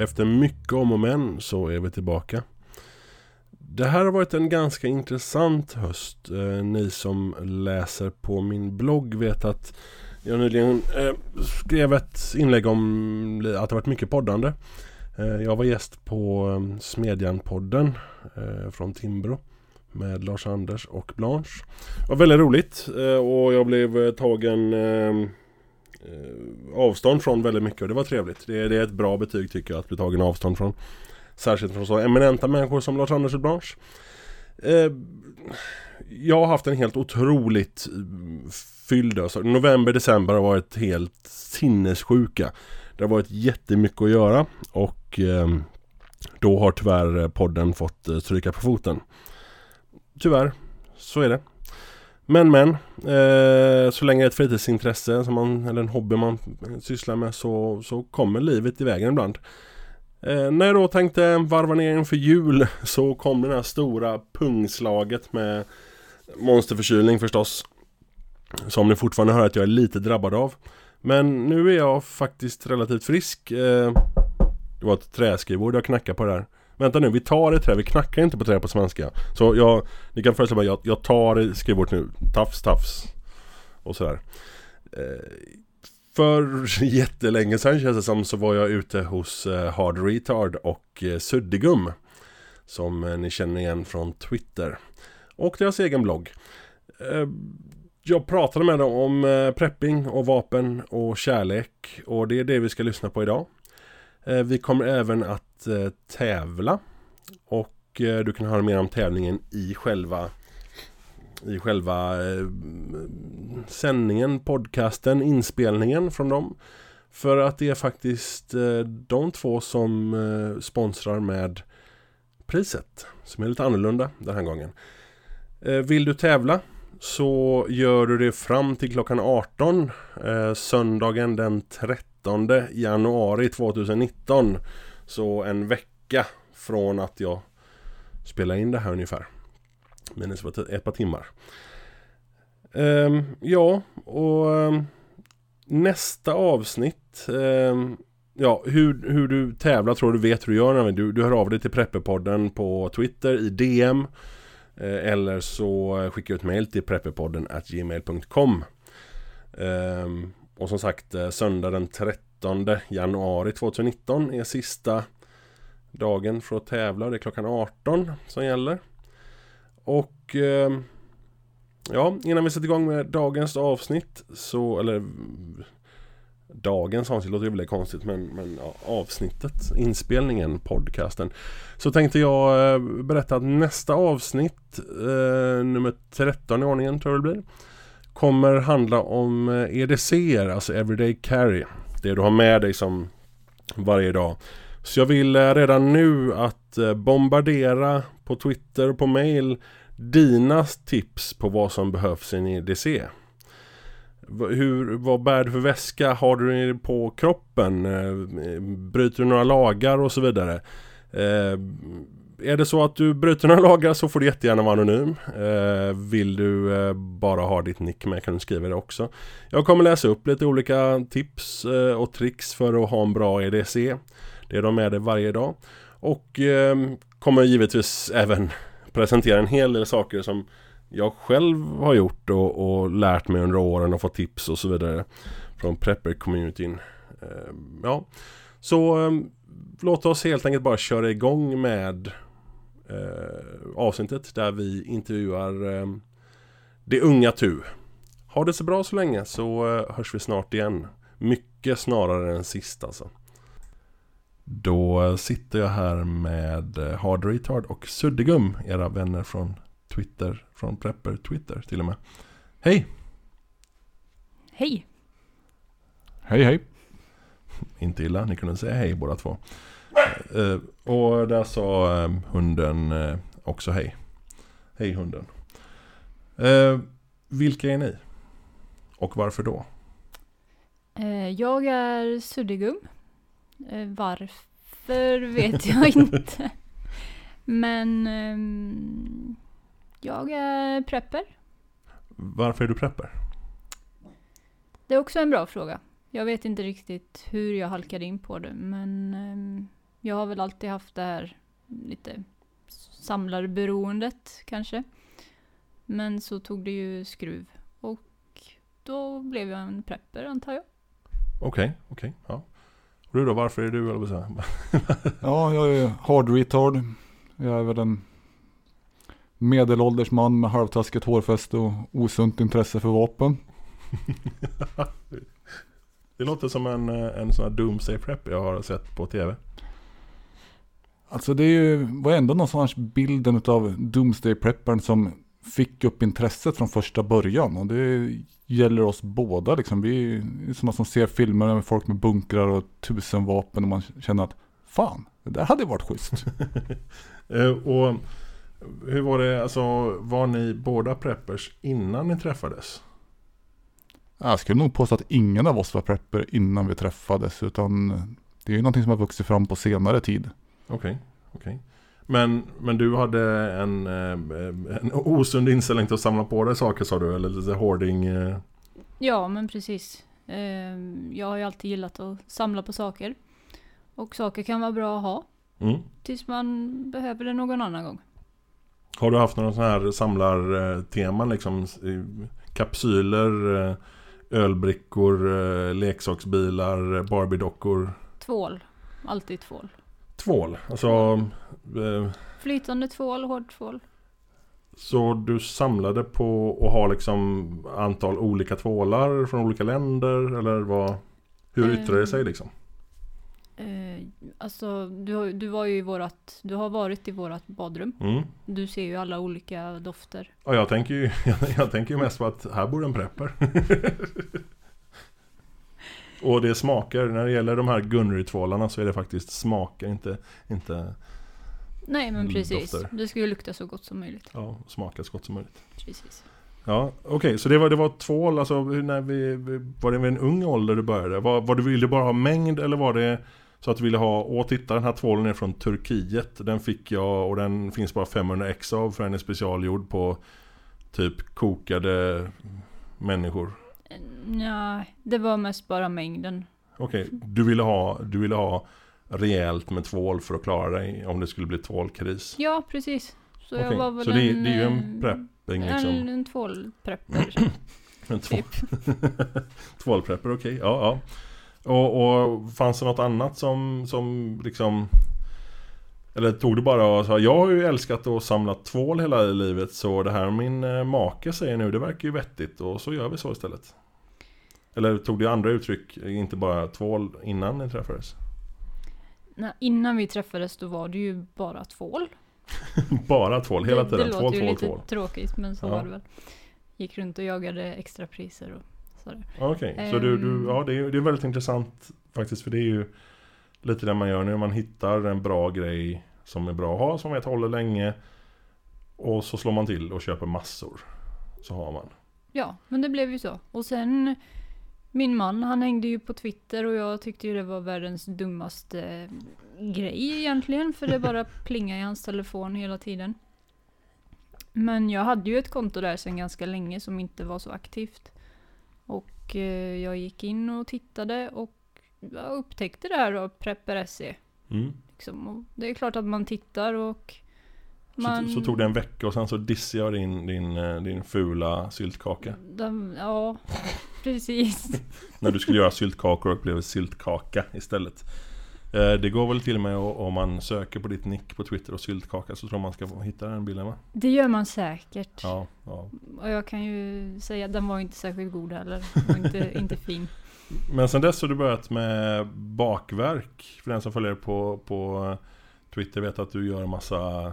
Efter mycket om och men så är vi tillbaka. Det här har varit en ganska intressant höst. Eh, ni som läser på min blogg vet att jag nyligen eh, skrev ett inlägg om att det varit mycket poddande. Eh, jag var gäst på eh, Smedjan-podden eh, från Timbro med Lars-Anders och Blanche. Det var väldigt roligt eh, och jag blev eh, tagen eh, Eh, avstånd från väldigt mycket och det var trevligt. Det är, det är ett bra betyg tycker jag att bli tagen avstånd från. Särskilt från så eminenta människor som Lars-Anders bransch. Eh, jag har haft en helt otroligt eh, fylld alltså, November, december har varit helt sinnessjuka. Det har varit jättemycket att göra och eh, då har tyvärr podden fått eh, stryka på foten. Tyvärr, så är det. Men men, eh, så länge det är ett fritidsintresse som man, eller en hobby man sysslar med så, så kommer livet i vägen ibland. Eh, när jag då tänkte varva ner inför jul så kom det här stora pungslaget med monsterförkylning förstås. Som ni fortfarande hör att jag är lite drabbad av. Men nu är jag faktiskt relativt frisk. Eh, det var ett träskrivbord jag knackade på där. Vänta nu, vi tar ett trä, vi knackar inte på trä på svenska. Så jag, ni kan föreställa mig, jag, jag tar skrivbordet nu. Tafs, tafs. Och sådär. Eh, för jättelänge sedan känns det som så var jag ute hos eh, Hard Retard och eh, Suddigum. Som eh, ni känner igen från Twitter. Och deras egen blogg. Eh, jag pratade med dem om eh, prepping och vapen och kärlek. Och det är det vi ska lyssna på idag. Eh, vi kommer även att eh, tävla. Och eh, du kan höra mer om tävlingen i själva i själva eh, sändningen, podcasten, inspelningen från dem. För att det är faktiskt eh, de två som eh, sponsrar med priset. Som är lite annorlunda den här gången. Vill du tävla så gör du det fram till klockan 18 söndagen den 30. 19 januari 2019. Så en vecka från att jag spelade in det här ungefär. Minus ett par timmar. Um, ja, och um, nästa avsnitt. Um, ja, hur, hur du tävlar tror du vet hur du gör. Du, du hör av dig till Prepperpodden på Twitter i DM. Eh, eller så eh, skickar du ett mail till prepperpodden gmail.com och som sagt, eh, söndag den 13 januari 2019 är sista dagen för att tävla. Det är klockan 18 som gäller. Och eh, ja, innan vi sätter igång med dagens avsnitt så, eller Dagens avsnitt låter ju väldigt konstigt men, men ja, avsnittet, inspelningen, podcasten. Så tänkte jag eh, berätta att nästa avsnitt, eh, nummer 13 i ordningen tror jag det blir. Kommer handla om eh, EDC, alltså Everyday Carry. Det du har med dig som varje dag. Så jag vill eh, redan nu att eh, bombardera på Twitter och på mail dina tips på vad som behövs i en EDC. Hur, vad bär du för väska? Har du den på kroppen? Bryter du några lagar och så vidare? Är det så att du bryter några lagar så får du jättegärna vara anonym. Eh, vill du eh, bara ha ditt nick med kan du skriva det också. Jag kommer läsa upp lite olika tips eh, och tricks för att ha en bra EDC. Det är de med dig varje dag. Och eh, kommer givetvis även presentera en hel del saker som jag själv har gjort och, och lärt mig under åren och fått tips och så vidare. Från prepper-communityn. Eh, ja, så eh, låt oss helt enkelt bara köra igång med eh, avsnittet där vi intervjuar eh, det unga Tu. Ha det så bra så länge så eh, hörs vi snart igen. Mycket snarare än sist alltså. Då sitter jag här med eh, Hard Retard och Suddigum, era vänner från Twitter, från Prepper Twitter till och med. Hej! Hej! Hej hej! Inte illa, ni kunde säga hej båda två. Uh, och där sa uh, hunden uh, också hej. Hej hunden. vilka är ni? Och varför då? jag är Suddigum. Eh, varför vet jag inte. Men um, jag är prepper. Varför är du prepper? Det är också en bra fråga. Jag vet inte riktigt hur jag halkade in på det, men um, Jag har väl alltid haft det här lite samlarberoendet kanske. Men så tog det ju skruv och då blev jag en prepper antar jag. Okej, okej. ja. Och du då, varför är du eller säger Ja, jag är hard retard. Jag är väl en medelålders man med halvtaskigt hårfäste och osunt intresse för vapen. Det låter som en, en sån här doomsday prep jag har sett på tv. Alltså det är ju, var ändå någonstans bilden av Doomsday Preppern som fick upp intresset från första början. Och det gäller oss båda liksom. Vi är sådana som ser filmer med folk med bunkrar och tusen vapen och man känner att fan, det där hade varit schysst. Eh, och hur var det, alltså var ni båda preppers innan ni träffades? Jag skulle nog påstå att ingen av oss var prepper innan vi träffades. Utan det är ju någonting som har vuxit fram på senare tid. Okej, okej. Men, men du hade en, eh, en osund inställning till att samla på dig saker sa du? Eller lite hoarding? eh? Ja, men precis. Ehm, Jag har ju alltid gillat att samla på saker. Och saker kan vara bra att ha Mm. tills man behöver det någon annan gång. Har du haft några sådana här samlarteman liksom? i Kapsyler, eh, ölbrickor, eh, leksaksbilar, Barbie-dockor? Tvål. Alltid tvål. Tvål, alltså... eh, Flytande tvål, hård tvål. Så du samlade på att ha liksom antal olika tvålar från olika länder? Eller vad? Hur yttrar det sig liksom? Eh, alltså, du, har- du var ju i vårat, du har varit i vårat badrum. Mm. Du ser ju alla olika dofter. Ja, jag tänker ju jag, jag tänker ju mest på att här bor en prepper. Och det smakar, när det gäller de här Gunnery-tvålarna så är det faktiskt smaker, inte, inte Nej men Mm, precis. dofter. Det ska ju lukta så gott som möjligt. ja, smaka så gott som möjligt. Precis. Ja, okej, så det var, det var tvål, alltså när vi, var det vid en ung ålder du började? Var, var du ville bara ha mängd eller var det så att du ville ha, åh titta den här tvålen är från Turkiet, den fick jag och den finns bara 500 ex av för den är specialgjord på typ kokade människor? Nej, det var mest bara mängden. Okej, du ville ha, du ville ha rejält med tvål för att klara dig om det skulle bli tvålkris? Ja, precis. Så jag Okej, var väl så det, en... det är ju en eh, prepping En, liksom? en tvålprepper, En två, typ. tvålprepper, okej, ja ja. Och, och fanns det något annat som, som liksom Eller tog du bara och sa Jag har ju älskat att samla tvål hela livet Så det här min eh, make säger nu Det verkar ju vettigt och så gör vi så istället Eller tog det andra uttryck Inte bara tvål innan ni träffades Nej, innan vi träffades då var det ju bara tvål. Bara tvål hela det, tiden Det Tvål, låter ju tvål, lite tvål tråkigt men så Ja. var det väl. Gick runt och jagade extrapriser och sådär. Okej, så du, du, Ehm. ja det är, det är väldigt intressant faktiskt för det är ju lite det man gör nu. Man hittar en bra grej som är bra att ha, som vet håller länge. Och så slår man till och köper massor. Så har man. Ja, men det blev ju så. Och sen min man, han hängde ju på Twitter och jag tyckte ju det var världens dummaste grej egentligen. För det bara plingade i hans telefon hela tiden. Men jag hade ju ett konto där sedan ganska länge som inte var så aktivt. Och eh, jag gick in och tittade och upptäckte det här då, Prepper SE. Mm. Liksom. Och det är klart att man tittar och Så, så tog det en vecka och sen så dissade jag din, din, eh, din fula syltkaka. De, ja, precis. När du skulle göra syltkakor och blev syltkaka istället. Eh, Det går väl till och med om man söker på ditt nick på Twitter och syltkaka så tror man ska hitta den bilden va? Det gör man säkert. Ja, ja. Och jag kan ju säga att den var inte särskilt god heller. Den var inte, inte fin. Men sen dess har du börjat med bakverk. För den som följer på, på Twitter vet att du gör en massa...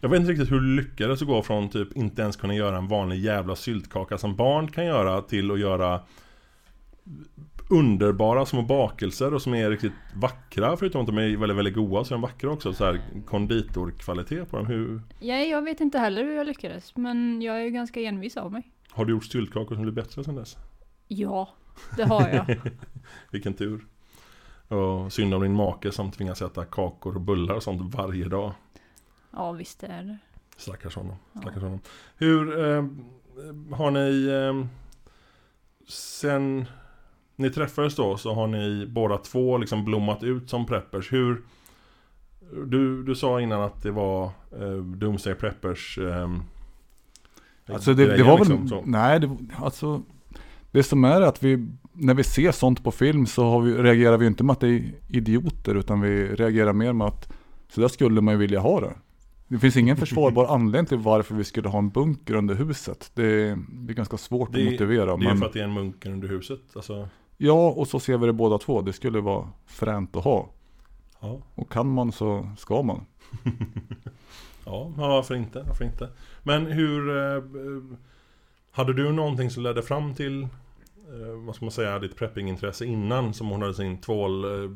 Jag vet inte riktigt hur du lyckades att gå från typ inte ens kunna göra en vanlig jävla syltkaka som barn kan göra till att göra underbara små bakelser och som är riktigt vackra förutom att de är väldigt, väldigt goda så är de vackra också. Så här konditorkvalitet på dem. Hur, Ja, jag vet inte heller hur jag lyckades. Men jag är ju ganska envis av mig. har du gjort syltkakor som blir bättre sen dess? Ja, det har jag. Vilken tur. Och synd om din make som tvingas äta kakor och bullar och sånt varje dag. Ja, visst det är det. Stackars honom. Ja. Stackars honom. Hur eh, har ni eh, sen ni träffades då så har ni båda två liksom blommat ut som preppers. Hur, Du, du sa innan att det var eh, Doomsday Preppers ehm, Alltså det, det var väl, liksom, så. nej, det, alltså det som är att vi, när vi ser sånt på film så vi, reagerar vi inte med att det är idioter utan vi reagerar mer med att så där skulle man ju vilja ha det. Det finns ingen försvarbar anledning till varför vi skulle ha en bunker under huset. Det, är- det är ganska svårt Det- att motivera. Det är Men, för att det är en munker under huset. Alltså, ja, och så ser vi det båda två. Det skulle vara fränt att ha. ja. Och kan man så ska man. Ja, varför inte? Varför inte? Men hur... Eh, eh, hade du någonting som ledde fram till, vad ska man säga, ditt preppingintresse innan som hon hade sin tvål eh?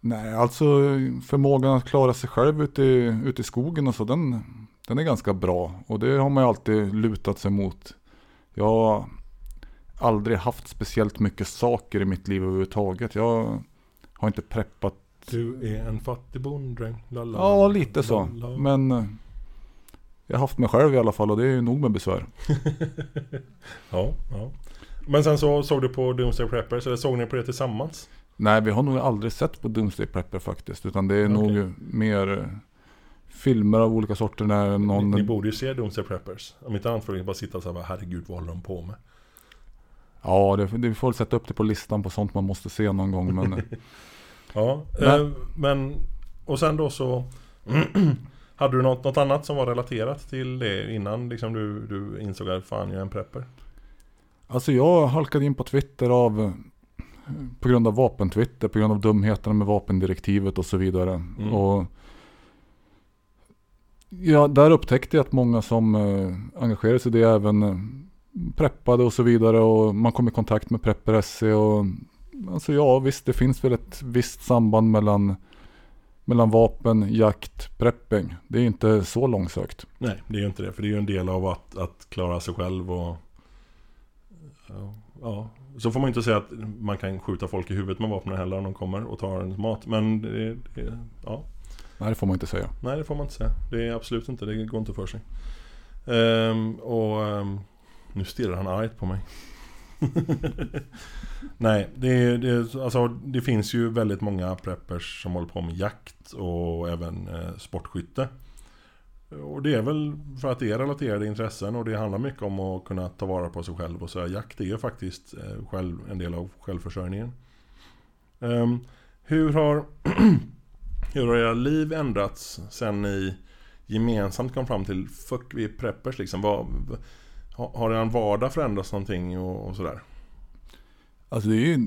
Nej, alltså förmågan att klara sig själv ute i, ute i skogen och så, den, den är ganska bra. Och det har man ju alltid lutat sig mot. Jag har aldrig haft speciellt mycket saker i mitt liv överhuvudtaget. Jag har inte preppat, Du är en fattig bonddräng. ja lite så. lala. Men eh, jag har haft mig själv i alla fall och det är ju nog med besvär. Ja, ja. Men sen så såg du på Doomsday Preppers, eller såg ni på det tillsammans? Nej, vi har nog aldrig sett på Doomsday Prepper faktiskt. Utan det är Okej. nog mer eh, filmer av olika sorter när någon... Ni, ni borde ju se Doomsday Preppers. Om inte annat får ni bara sitta så här, herregud vad håller de på med? Ja, det, det, vi får sätta upp det på listan på sånt man måste se någon gång. Men eh, Ja, Men- eh, men och sen då så Hade du något, något annat som var relaterat till det innan liksom du, du insåg att fan jag är en prepper? Alltså jag halkade in på Twitter av eh, på grund av vapentwitter, på grund av dumheterna med vapendirektivet och så vidare. Mm. Och ja, där upptäckte jag att många som eh, engagerade sig i det även eh, preppade och så vidare och man kom i kontakt med Prepper SE och alltså ja visst det finns väl ett visst samband mellan mellan vapen, jakt, prepping. Det är inte så långsökt. Nej, det är ju inte det. För det är ju en del av att, att klara sig själv och... Ja. Så får man inte säga att man kan skjuta folk i huvudet med vapnen heller om de kommer och tar ens mat. Men det, det, ja, Nej det får man inte säga. nej det får man inte säga. Det är absolut inte, det går inte för sig. Ehm, och ehm, nu stirrar han argt på mig. Nej, det, det, alltså, det finns ju väldigt många preppers som håller på med jakt och även eh, sportskytte. Och det är väl för att det är relaterade intressen och det handlar mycket om att kunna ta vara på sig själv och så. här, Jakt är ju faktiskt eh, själv, en del av självförsörjningen. Um, hur har Hur har era liv ändrats sen ni gemensamt kom fram till Fuck vi är preppers liksom? Vad, har, har er vardag förändrats någonting och, och sådär? Alltså det är ju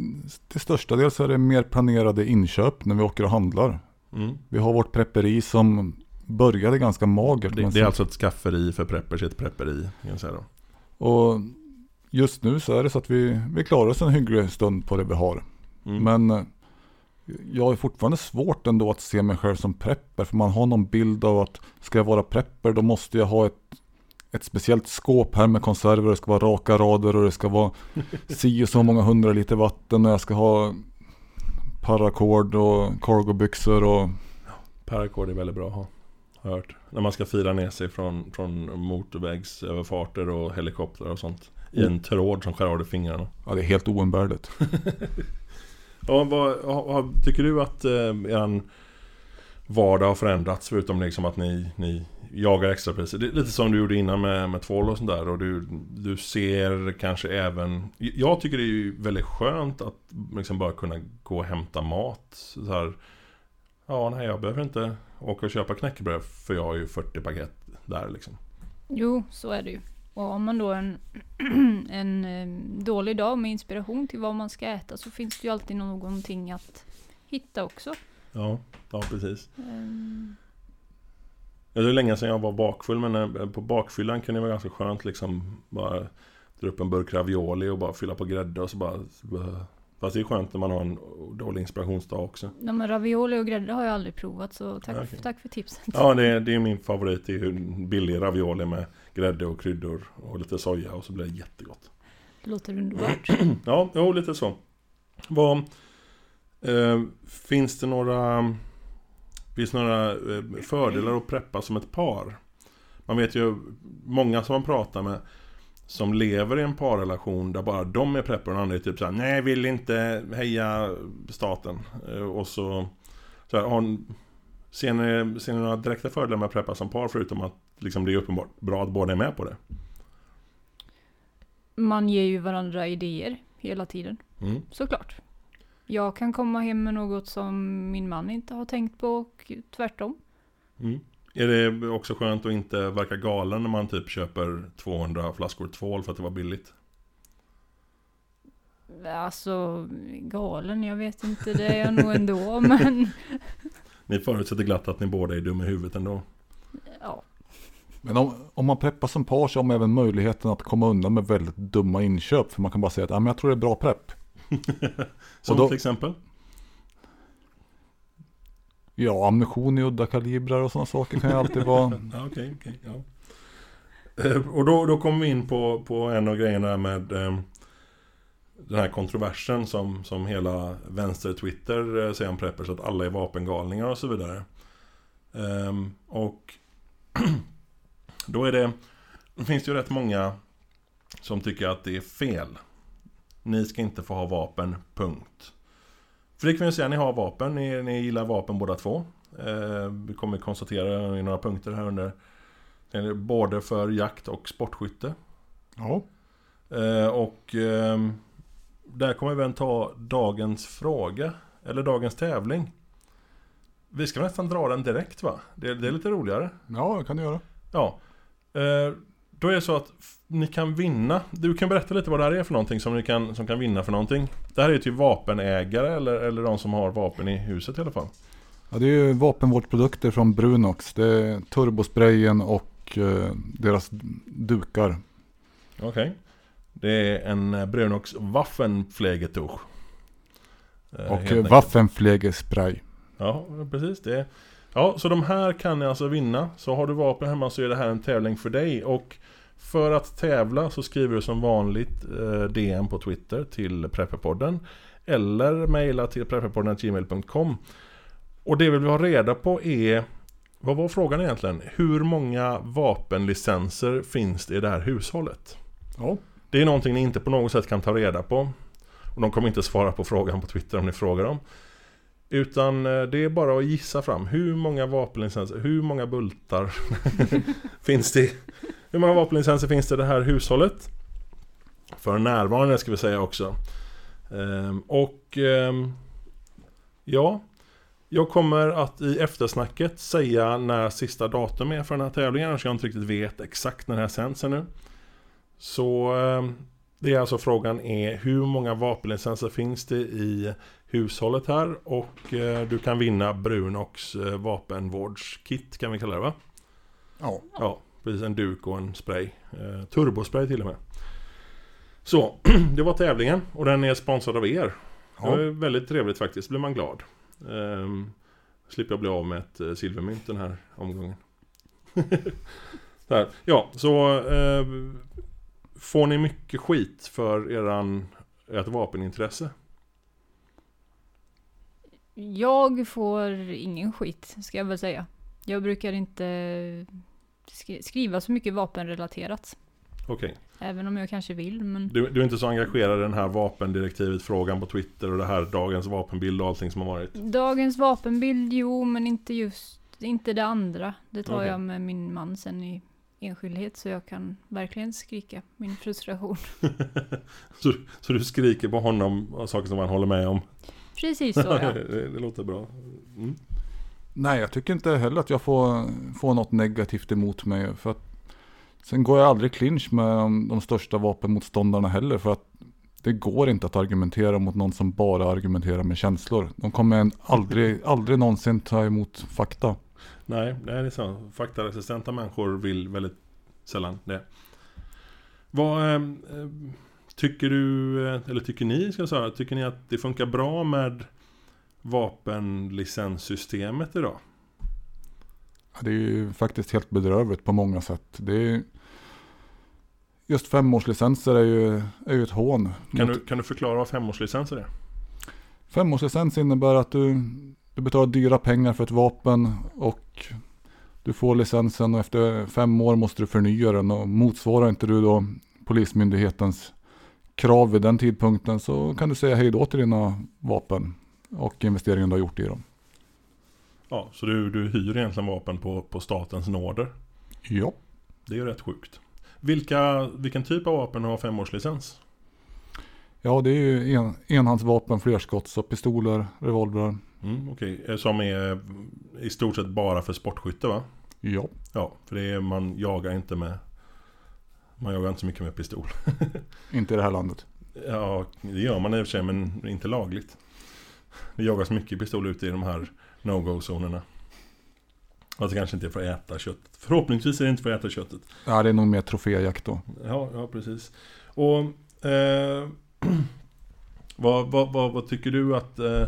till största del så är det mer planerade inköp när vi åker och handlar. Mm. Vi har vårt prepperi som började ganska magert. Det, det är sen- alltså ett skafferi för preppers, ett prepperi kan jag säga då. Och just nu så är det så att vi, vi klarar oss en hygglig stund på det vi har. Mm. Men eh, jag har fortfarande svårt ändå att se mig själv som prepper. För man har någon bild av att ska jag vara prepper då måste jag ha ett, ett speciellt skåp här med konserver. Det ska vara raka rader och det ska vara si och så många hundra liter vatten. Och jag ska ha paracord och cargobyxor och Paracord är väldigt bra att ha. har Hört. När man ska fira ner sig från, från motorvägsöverfarter och helikoptrar och sånt. I en tråd som skär av dig fingrarna. ja, det är helt oumbärligt. Ja, vad, ha- tycker du att eh, er vardag har förändrats förutom liksom att ni, ni jagar extrapriser? Det är lite som du gjorde innan med, med tvål och sånt där och du, du ser kanske även Jag tycker det är ju väldigt skönt att liksom bara kunna gå och hämta mat så här, Ja, nej jag behöver inte åka och köpa knäckebröd för jag har ju 40 paket där liksom. Jo, så är det ju. Och har man då en, en eh, dålig dag med inspiration till vad man ska äta så finns det ju alltid någonting att hitta också. Ja, ja precis. Ja, Det är länge sedan jag var bakfull men eh, på bakfyllan kunde det vara ganska skönt liksom bara dra upp en burk ravioli och bara fylla på grädde och så bara Fast det är skönt när man har en dålig inspirationsdag också. Ja men ravioli och grädde har jag aldrig provat så tack, Okej. tack för tipset. Ja, det är, det är min favorit. Det är billig ravioli med grädde och kryddor och lite soja och så blir det jättegott. Det låter underbart. Ja, jo, lite så. Vad, eh, finns det några Finns några eh, fördelar att preppa som ett par? Man vet ju många som man pratar med Som lever i en parrelation där bara de är preppar och den andra är typ såhär Nej, vill inte heja staten. Eh, och så Så här, har, ser, ni, ser ni några direkta fördelar med att preppa som par förutom att liksom, det är uppenbart bra att båda är med på det? Man ger ju varandra idéer hela tiden, Mm. såklart. Jag kan komma hem med något som min man inte har tänkt på och tvärtom. Mm. Är det också skönt att inte verka galen när man typ köper 200 flaskor tvål för att det var billigt? Alltså, galen, jag vet inte, det är jag nog ändå, men Ni förutsätter glatt att ni båda är dumma i huvudet ändå. ja. Men om, om man preppar som par så har man även möjligheten att komma undan med väldigt dumma inköp. För man kan bara säga att ah, men jag tror det är bra prepp. Som då- till exempel? Ja, ammunition i udda kalibrar och sådana saker kan ju alltid vara. Ja, okej, okej, ja. Eh, Och då, då kommer vi in på, på en av grejerna med eh, den här kontroversen som, som hela vänster-Twitter eh, säger om preppers, att alla är vapengalningar och så vidare. Ehm, och då är det, det finns ju rätt många som tycker att det är fel. Ni ska inte få ha vapen, punkt. För det kan vi säga, ni har vapen, ni, ni gillar vapen båda två. Eh, vi kommer konstatera i några punkter här under. Eh, Både för jakt och sportskytte. Ja, Eh, och ehm, där kommer vi även ta dagens fråga. Eller dagens tävling. Vi ska nästan dra den direkt va? Det, det är lite roligare. ja det kan du göra. Ja. Då är det så att ni kan vinna. Du kan berätta lite vad det här är för någonting som ni kan, som kan vinna för någonting. Det här är till vapenägare eller, eller de som har vapen i huset i alla fall. Ja, det är ju vapenvårdsprodukter från Brunox. Det är turbosprayen och eh, deras dukar. Okej. Det är en eh, Brunox Waffenpflegetuch. Eh, Och eh. Waffenpflegespray. Ja, precis. Det. Ja, så de här kan ni alltså vinna. Så har du vapen hemma så är det här en tävling för dig. Och för att tävla så skriver du som vanligt eh, DM på Twitter till Prepperpodden. Eller mejla till prepperpodden.gmail.com. Och det vi vill ha reda på är vad var frågan egentligen? Hur många vapenlicenser finns det i det här hushållet? Ja. Det är någonting ni inte på något sätt kan ta reda på. Och de kommer inte svara på frågan på Twitter om ni frågar dem. Utan eh, det är bara att gissa fram. Hur många vapenlicenser, hur många bultar finns det? Hur många vapenlicenser finns det i det här hushållet? För närvarande ska vi säga också. Ehm, och ehm, ja, jag kommer att i eftersnacket säga när sista datum är för den här tävlingen. Annars jag inte riktigt vet exakt när det här sänds ännu. Så ehm, det är alltså frågan är hur många vapenlicenser finns det i hushållet här och eh, du kan vinna Brunox eh, vapenvårdskit kan vi kalla det va? Ja. Ja, precis en duk och en spray. Eh, turbospray till och med. Så, det var tävlingen och den är sponsrad av er. Det var Ja. väldigt trevligt faktiskt, blir man glad. Ehm, slipper jag bli av med ett eh, silvermynt den här omgången. här. Ja, så eh, får ni mycket skit för eran, ert vapenintresse? Jag får ingen skit, ska jag väl säga. Jag brukar inte sk- skriva så mycket vapenrelaterat. Okej, Även om jag kanske vill, men du, du är inte så engagerad i den här vapendirektivet frågan på Twitter och det här dagens vapenbild och allting som har varit? dagens vapenbild, jo, men inte just, inte det andra. Det tar Okej. jag med min man sen i enskildhet, så jag kan verkligen skrika min frustration. så, så du skriker på honom och saker som han håller med om? Precis så ja. det, det låter bra. Mm. Nej, jag tycker inte heller att jag får, får något negativt emot mig. För att, sen går jag aldrig clinch med de, största vapenmotståndarna heller. För att det går inte att argumentera mot någon som bara argumenterar med känslor. De kommer aldrig, aldrig någonsin ta emot fakta. Nej, det är så. Faktaresistenta människor vill väldigt sällan det. Vad eh, eh, tycker du, eh, eller tycker ni ska jag säga, tycker ni att det funkar bra med vapenlicenssystemet idag? Ja, Det är ju faktiskt helt bedrövligt på många sätt. Det är, just femårslicenser är ju, är ju ett hån. Kan mot- du, kan du förklara vad femårslicenser är? Femårslicens innebär att du, du betalar dyra pengar för ett vapen och du får licensen och efter fem år måste du förnya den och motsvarar inte du då Polismyndighetens krav vid den tidpunkten så kan du säga hej då till dina vapen och investeringen du har gjort i dem. Ja, så du, du hyr egentligen vapen på, på statens nåder. Ja. Det är ju rätt sjukt. Vilka, vilken typ av vapen har femårslicens? Ja, det är ju en, enhandsvapen, flerskotts och pistoler, revolvrar. Mm, Okej, Eh, som är i stort sett bara för sportskytte va? Ja. Ja, för det är, man jagar inte med Man jagar inte så mycket med pistol. Inte i det här landet. Ja, det gör man i och för sig men inte lagligt. Det jagas mycket pistol ute i de här no-go-zonerna. Alltså kanske inte är för att äta köttet. Förhoppningsvis är det inte för att äta köttet. Ja, det är nog mer troféjakt då. Ja, ja precis. Och eh, vad, vad, vad, vad tycker du att eh,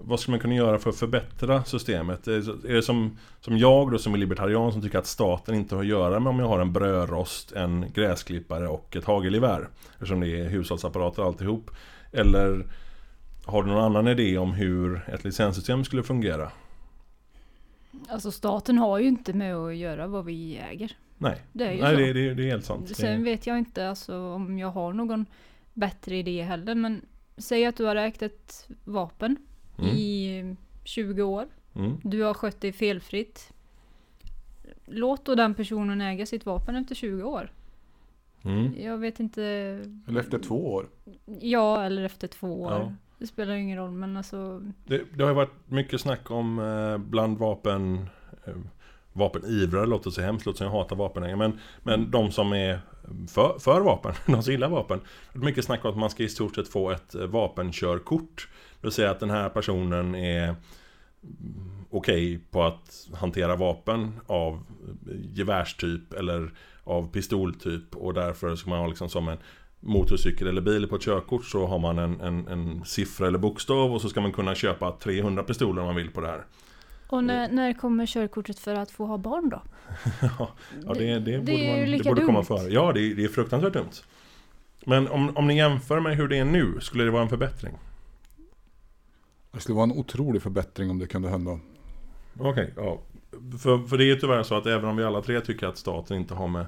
vad ska man kunna göra för att förbättra systemet? Är det, som, som jag då som är libertarian som tycker att staten inte har att göra med om jag har en brödrost, en gräsklippare och ett hagelgevär? Eftersom det är hushållsapparater alltihop. Eller har du någon annan idé om hur ett licenssystem skulle fungera? Alltså staten har ju inte med att göra vad vi äger. Nej, Det är ju Nej så. det, det, det är helt sant. Sen vet jag inte alltså, om jag har någon bättre idé heller. Men säg att du har ägt ett vapen mm, i 20 år. mm, Du har skött dig felfritt. Låt då den personen äga sitt vapen efter 20 år. mm. Jag vet inte. Eller efter två år. Ja, eller efter två år. Ja. Det spelar ju ingen roll men alltså. Det, det har ju varit mycket snack om eh, bland vapen eh, Vapenivrare låter så hemskt, låter som jag hatar vapenägare men, men de som är för, för vapen, de som gillar vapen Det är mycket snack om att man ska i stort sett få ett eh, vapenkörkort vill säga att den här personen är okej på att hantera vapen av gevärstyp eller av pistoltyp och därför ska man ha liksom som en motorcykel eller bil på ett körkort så har man en, en, en siffra eller bokstav och så ska man kunna köpa 300 pistoler om man vill på det här. Och när, när kommer körkortet för att få ha barn då? ja, det, det, det borde, ju man, det borde komma före. Ja, det, det är fruktansvärt dumt. Men om, om ni jämför med hur det är nu, skulle det vara en förbättring? Det skulle vara en otrolig förbättring om det kunde hända. Okej, ja. För, för det är ju tyvärr så att även om vi alla tre tycker att staten inte har med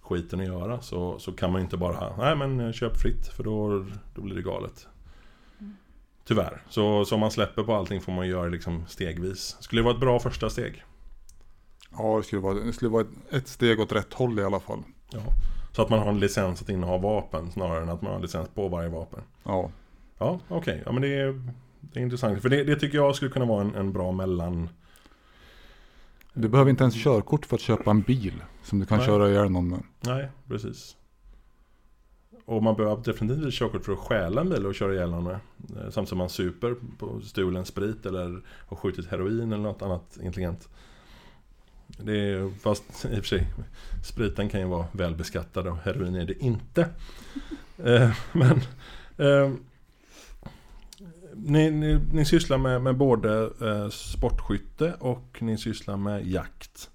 skiten att göra så, så kan man inte bara, nej men eh, köp fritt för då, då blir det galet. Tyvärr. Så, så om man släpper på allting får man göra det liksom stegvis. Skulle det vara ett bra första steg? Ja, det skulle vara, det skulle vara ett, ett steg åt rätt håll i alla fall. Ja. Så att man har en licens att inneha vapen snarare än att man har en licens på varje vapen. Ja, Ja, okej. Ja men det är, det är intressant. För det, det tycker jag skulle kunna vara en, en bra mellan... du behöver inte ens körkort för att köpa en bil som du kan Nej. köra ihjäl någon med. Nej, precis. Och man behöver definitivt ett körkort för att stjäla en bil och köra ihjäl någon med. Eh, Samtidigt som man super på stulen sprit eller har skjutit heroin eller något annat intelligent. Det är, fast i och för sig, spriten kan ju vara välbeskattad och heroin är det inte. Eh, Men eh, ni, ni, ni sysslar med, med både eh, sportskytte och ni sysslar med jakt.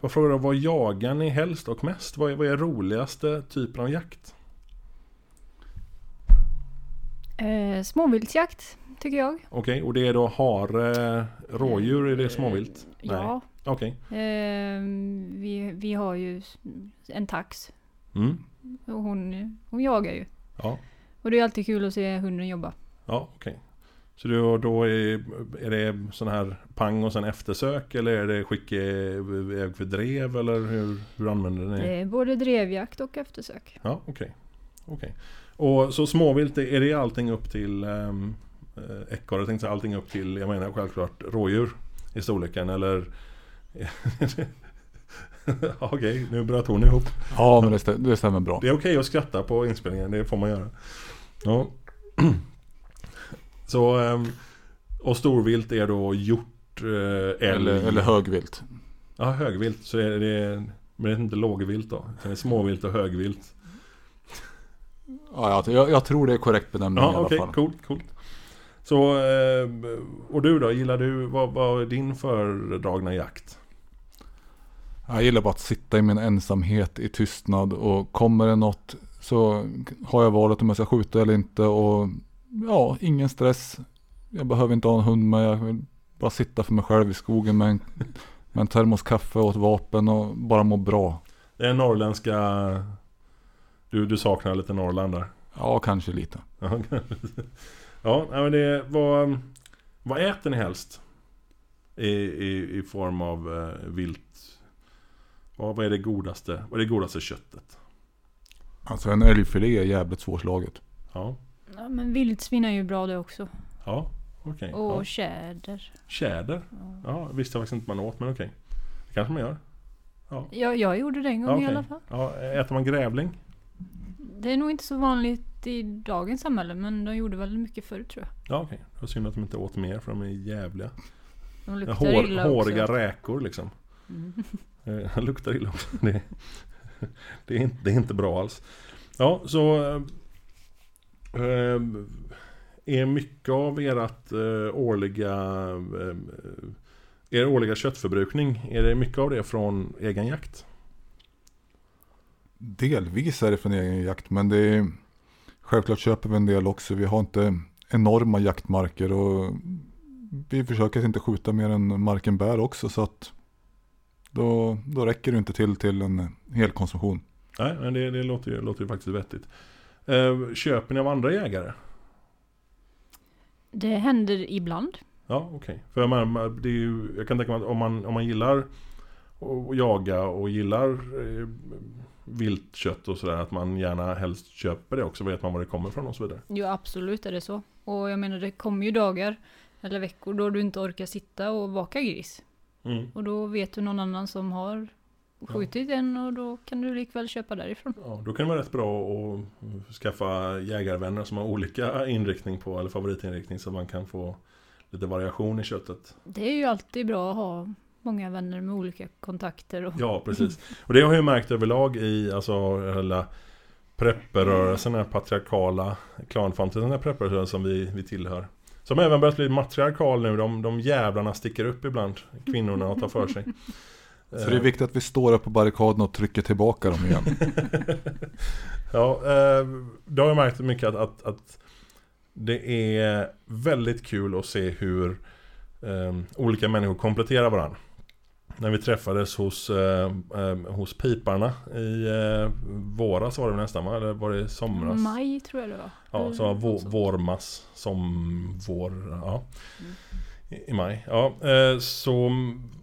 Får jag fråga då, vad jagar ni helst och mest? Vad är, vad är roligaste typen av jakt? Eh, småviltsjakt tycker jag. Okej, och det är då hare, rådjur, är det småvilt? Ja. Okej. Eh, vi, vi har ju en tax. Mm. Och hon, hon jagar ju. Ja, Och det är alltid kul att se hunden jobba. Ja okej. Så då, då är, är det sån här pang och sen eftersök eller är det skicka iväg för drev eller hur, hur använder ni? Det är både drevjakt och eftersök. Ja, okej. Okej. Och så småvilt, är det allting upp till um, ekorre? Tänkte säga allting upp till, jag menar självklart rådjur i storleken eller? okej, nu bröt hon ihop. Ja, men det, stä, det stämmer bra. Det är okej att skratta på inspelningen, det får man göra. Ja. Så, ehm, och storvilt är då hjort, eh, älg, Eller, eller högvilt. ja, högvilt. Så är det, men det är inte lågvilt då. Det är småvilt och högvilt. Ja, jag, jag tror det är korrekt benämning i Ja, alla okej, fall. coolt, coolt. Så, eh, och du då? Gillar du, vad, vad är din föredragna jakt? Jag gillar bara att sitta i min ensamhet i tystnad och kommer det något så har jag valet om jag ska skjuta eller inte och ja, ingen stress. Jag behöver inte ha en hund med. Jag vill bara sitta för mig själv i skogen med en, med en termos kaffe och ett vapen och bara må bra. Det är norrländska... Du, du saknar lite Norrland där. Ja, kanske lite. Ja, men det, vad, vad äter ni helst? I, i, i form av eh, vilt. Vad, vad är det godaste? Vad är det godaste köttet? Alltså en älgfilé är jävligt svårslaget. Ja, Ja, men vildsvin är ju bra det också. ja okej. Och Ja. tjäder. Tjäder? Ja, visste jag faktiskt inte man åt, men okej. Det kanske man gör. Ja, jag gjorde det en gång Ja, i okej. alla fall. Ja, äter man grävling? Det är nog inte så vanligt i dagens samhälle men de gjorde väldigt mycket förr tror jag. Ja, okej. Det var synd att de inte åt mer, för de är jävliga. De luktar Hår, illa håriga också. räkor liksom. Mm. Eh, luktar illa också. Det, det, är inte, det är inte bra alls. Ja, så... eh, eh, är mycket av ert eh, årliga... Eh, er årliga köttförbrukning, är det mycket av det från egen jakt? Delvis är det från egen jakt men det är Självklart köper vi en del också. Vi har inte enorma jaktmarker och vi försöker inte skjuta mer än marken bär också så att då, då räcker det inte till till en hel konsumtion. Nej, men det, det låter, ju, låter ju faktiskt vettigt. Eh, köper ni av andra jägare? Det händer ibland. Ja, okej. För man, man- det är ju, jag kan tänka mig att om man, om man gillar att jaga och gillar eh, viltkött och sådär, att man gärna helst köper det också. Vet man var det kommer ifrån och så vidare. Jo absolut är det så. Och jag menar det kommer ju dagar eller veckor då du inte orkar sitta och baka gris. Mm. Och då vet du någon annan som har skjutit en och då kan du likväl köpa därifrån. Ja, då kan det vara rätt bra att skaffa jägarvänner som har olika inriktning på, eller favoritinriktning, så man kan få lite variation i köttet. Det är ju alltid bra att ha många vänner med olika kontakter. Och... Ja, precis. Och det har jag ju märkt överlag i alltså hela prepperrörelsen, den här patriarkala klanfantasin, den här prepperrörelsen som vi, vi tillhör. Som även börjat bli matriarkal nu, de, de jävlarna sticker upp ibland, kvinnorna och tar för sig. Så det är viktigt att vi står upp på barrikaden och trycker tillbaka dem igen. Ja, eh, det har jag märkt mycket att, att, att det är väldigt kul att se hur eh, olika människor kompletterar varandra. När vi träffades hos, eh, eh, hos piparna i eh, våras var det nästan va? Eller var det i somras? Maj tror jag det var. Ja, så var något vå, sånt. vårmass som vår, ja. Mm. I, I maj. Ja, eh, så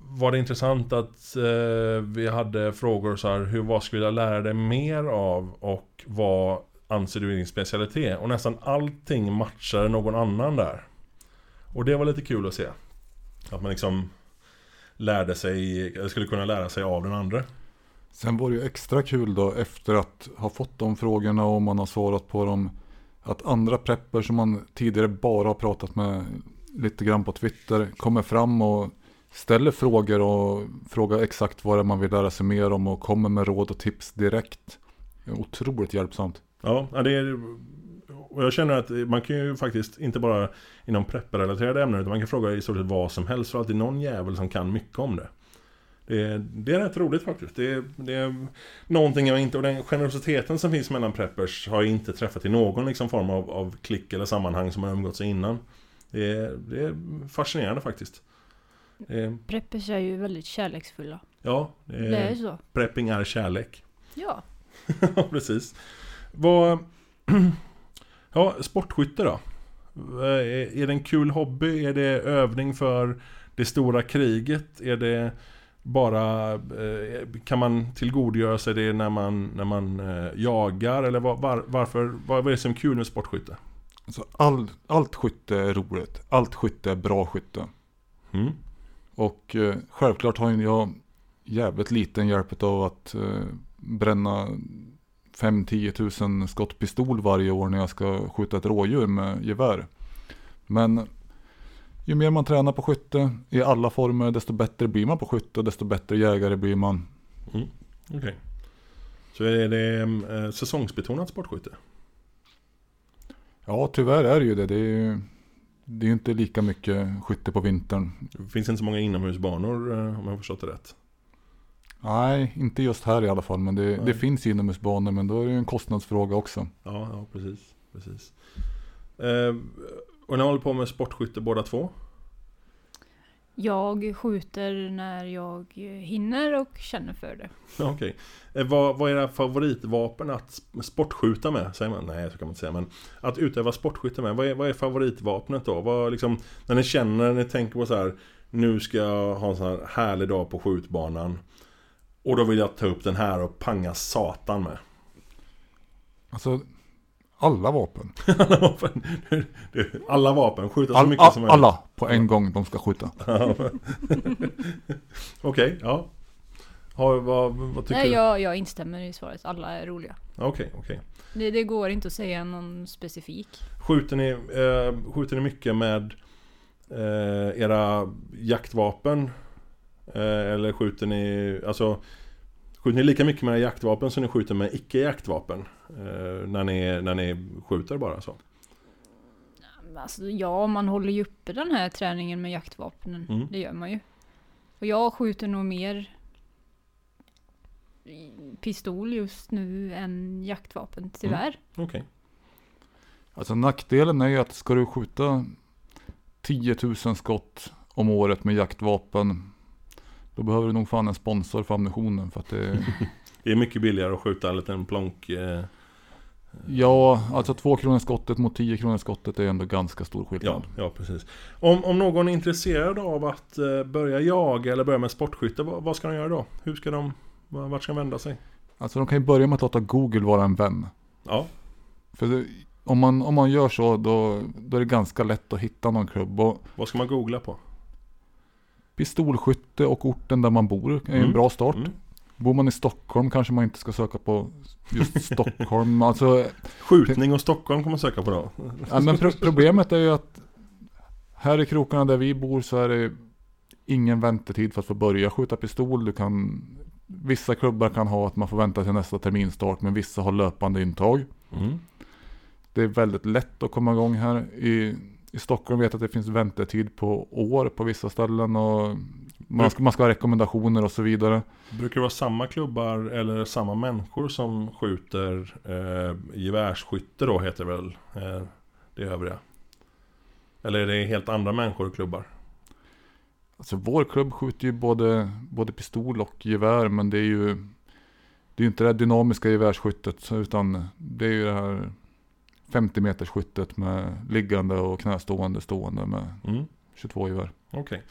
var det intressant att eh, vi hade frågor så här, hur, vad skulle jag vilja lära dig mer av och vad anser du är din specialitet? Och nästan allting matchade någon annan där. Och det var lite kul att se. Att man liksom lärde sig, eller skulle kunna lära sig av den andra. Sen var det ju extra kul då efter att ha fått de frågorna och man har svarat på dem. Att andra prepper som man tidigare bara har pratat med lite grann på Twitter kommer fram och ställer frågor och frågar exakt vad det är man vill lära sig mer om och kommer med råd och tips direkt. Otroligt hjälpsamt. Ja, det är... Och jag känner att man kan ju faktiskt inte bara inom prepperrelaterade ämnen utan man kan fråga i stort sett vad som helst för alltid någon jävel som kan mycket om det. Det är, det är rätt roligt faktiskt. Det är, det är någonting jag inte... Och den generositeten som finns mellan preppers har jag inte träffat i någon liksom form av, av klick eller sammanhang som har umgåtts innan. Det är, det är fascinerande faktiskt. Är, Preppers är ju väldigt kärleksfulla. ja, det Det är är, så. prepping är kärlek. Ja. Precis. Vad... Ja, sportskytte då? Är är det en kul hobby? Är det övning för det stora kriget? Är det bara... eh, Kan man tillgodogöra sig det när man, när man eh, jagar? Eller var, varför... Vad är det som är kul med sportskytte? Alltså all, allt skytte är roligt. Allt skytte är bra skytte. Mm. Och eh, självklart har jag jävligt liten hjälp av att eh, bränna 5-10 tusen skott pistol varje år när jag ska skjuta ett rådjur med gevär. Men ju mer man tränar på skytte i alla former desto bättre blir man på skytte och desto bättre jägare blir man. Okej. Så är det eh, säsongsbetonat sportskytte? Ja tyvärr är det ju det. Det är ju det är ju inte lika mycket skytte på vintern. Det finns inte så många inomhusbanor eh, om jag förstått det rätt. Nej, inte just här i alla fall. Men det, det finns inomhusbanor men då är det ju en kostnadsfråga också. Ja, ja precis. precis. Eh, och ni håller på med sportskytte båda två? Jag skjuter när jag hinner och känner för det. Ja, Okej. Eh, vad, vad är era favoritvapen att sp- sportskjuta med? Säger man? Nej, så kan man inte säga. Men att utöva sportskytte med. Vad är, vad är favoritvapnet då? Vad liksom, när ni känner, när ni tänker på så här. Nu ska jag ha en sån här härlig dag på skjutbanan. Och då vill jag ta upp den här och panga satan med. Alltså, alla vapen. alla vapen, alla vapen, skjuta så All, mycket som all, möjligt. alla på en gång de ska skjuta. Okej, ja. Har, vad, vad tycker Nej, du? jag, jag instämmer i svaret. Alla är roliga. Okej, okej. Det, det går inte att säga någon specifik. Skjuter ni, eh, skjuter ni mycket med eh, era jaktvapen? Eh, eller skjuter ni, alltså Skjuter ni lika mycket med era jaktvapen som ni skjuter med icke-jaktvapen? Eh, när, ni, när ni skjuter bara så? Alltså, ja, man håller ju uppe den här träningen med jaktvapnen. Mm. Det gör man ju. Och jag skjuter nog mer pistol just nu än jaktvapen, tyvärr. Okej. Alltså nackdelen är ju att ska du skjuta 10 000 skott om året med jaktvapen. Då behöver du nog fan en sponsor för ammunitionen för att det Det är mycket billigare att skjuta en liten plonk... Eh, Ja, alltså 2 kronor skottet mot 10 kronor skottet är ändå ganska stor ja, skillnad. ja, precis. Om, om någon är intresserad av att eh, börja jaga eller börja med sportskytte, vad, vad ska de göra då? Hur ska de... Vart ska de vända sig? Alltså de kan ju börja med att låta Google vara en vän. Ja, För det, om, man, om man gör så då, då är det ganska lätt att hitta någon klubb. Och vad ska man googla på? Pistolskytte och orten där man bor är en Mm. bra start. Mm. Bor man i Stockholm kanske man inte ska söka på just Stockholm. Alltså, Skjutning och Stockholm kan man söka på då. ja, men pro- problemet är ju att här i krokarna där vi bor så är det ingen väntetid för att få börja skjuta pistol. Du kan, vissa klubbar kan ha att man får vänta till nästa terminstart men vissa har löpande intag. Mm. Det är väldigt lätt att komma igång här. I, i Stockholm vet jag att det finns väntetid på år på vissa ställen och man ska, man ska ha rekommendationer och så vidare. Brukar det vara samma klubbar eller samma människor som skjuter eh, gevärsskytte då heter det väl? Eh, det övriga. Eller är det helt andra människor och klubbar? Alltså vår klubb skjuter ju både, både pistol och gevär men det är ju Det är ju inte det här dynamiska gevärsskyttet utan det är ju det här 50 meters skyttet med liggande och knästående stående med Mm. 22 gevär. Okej.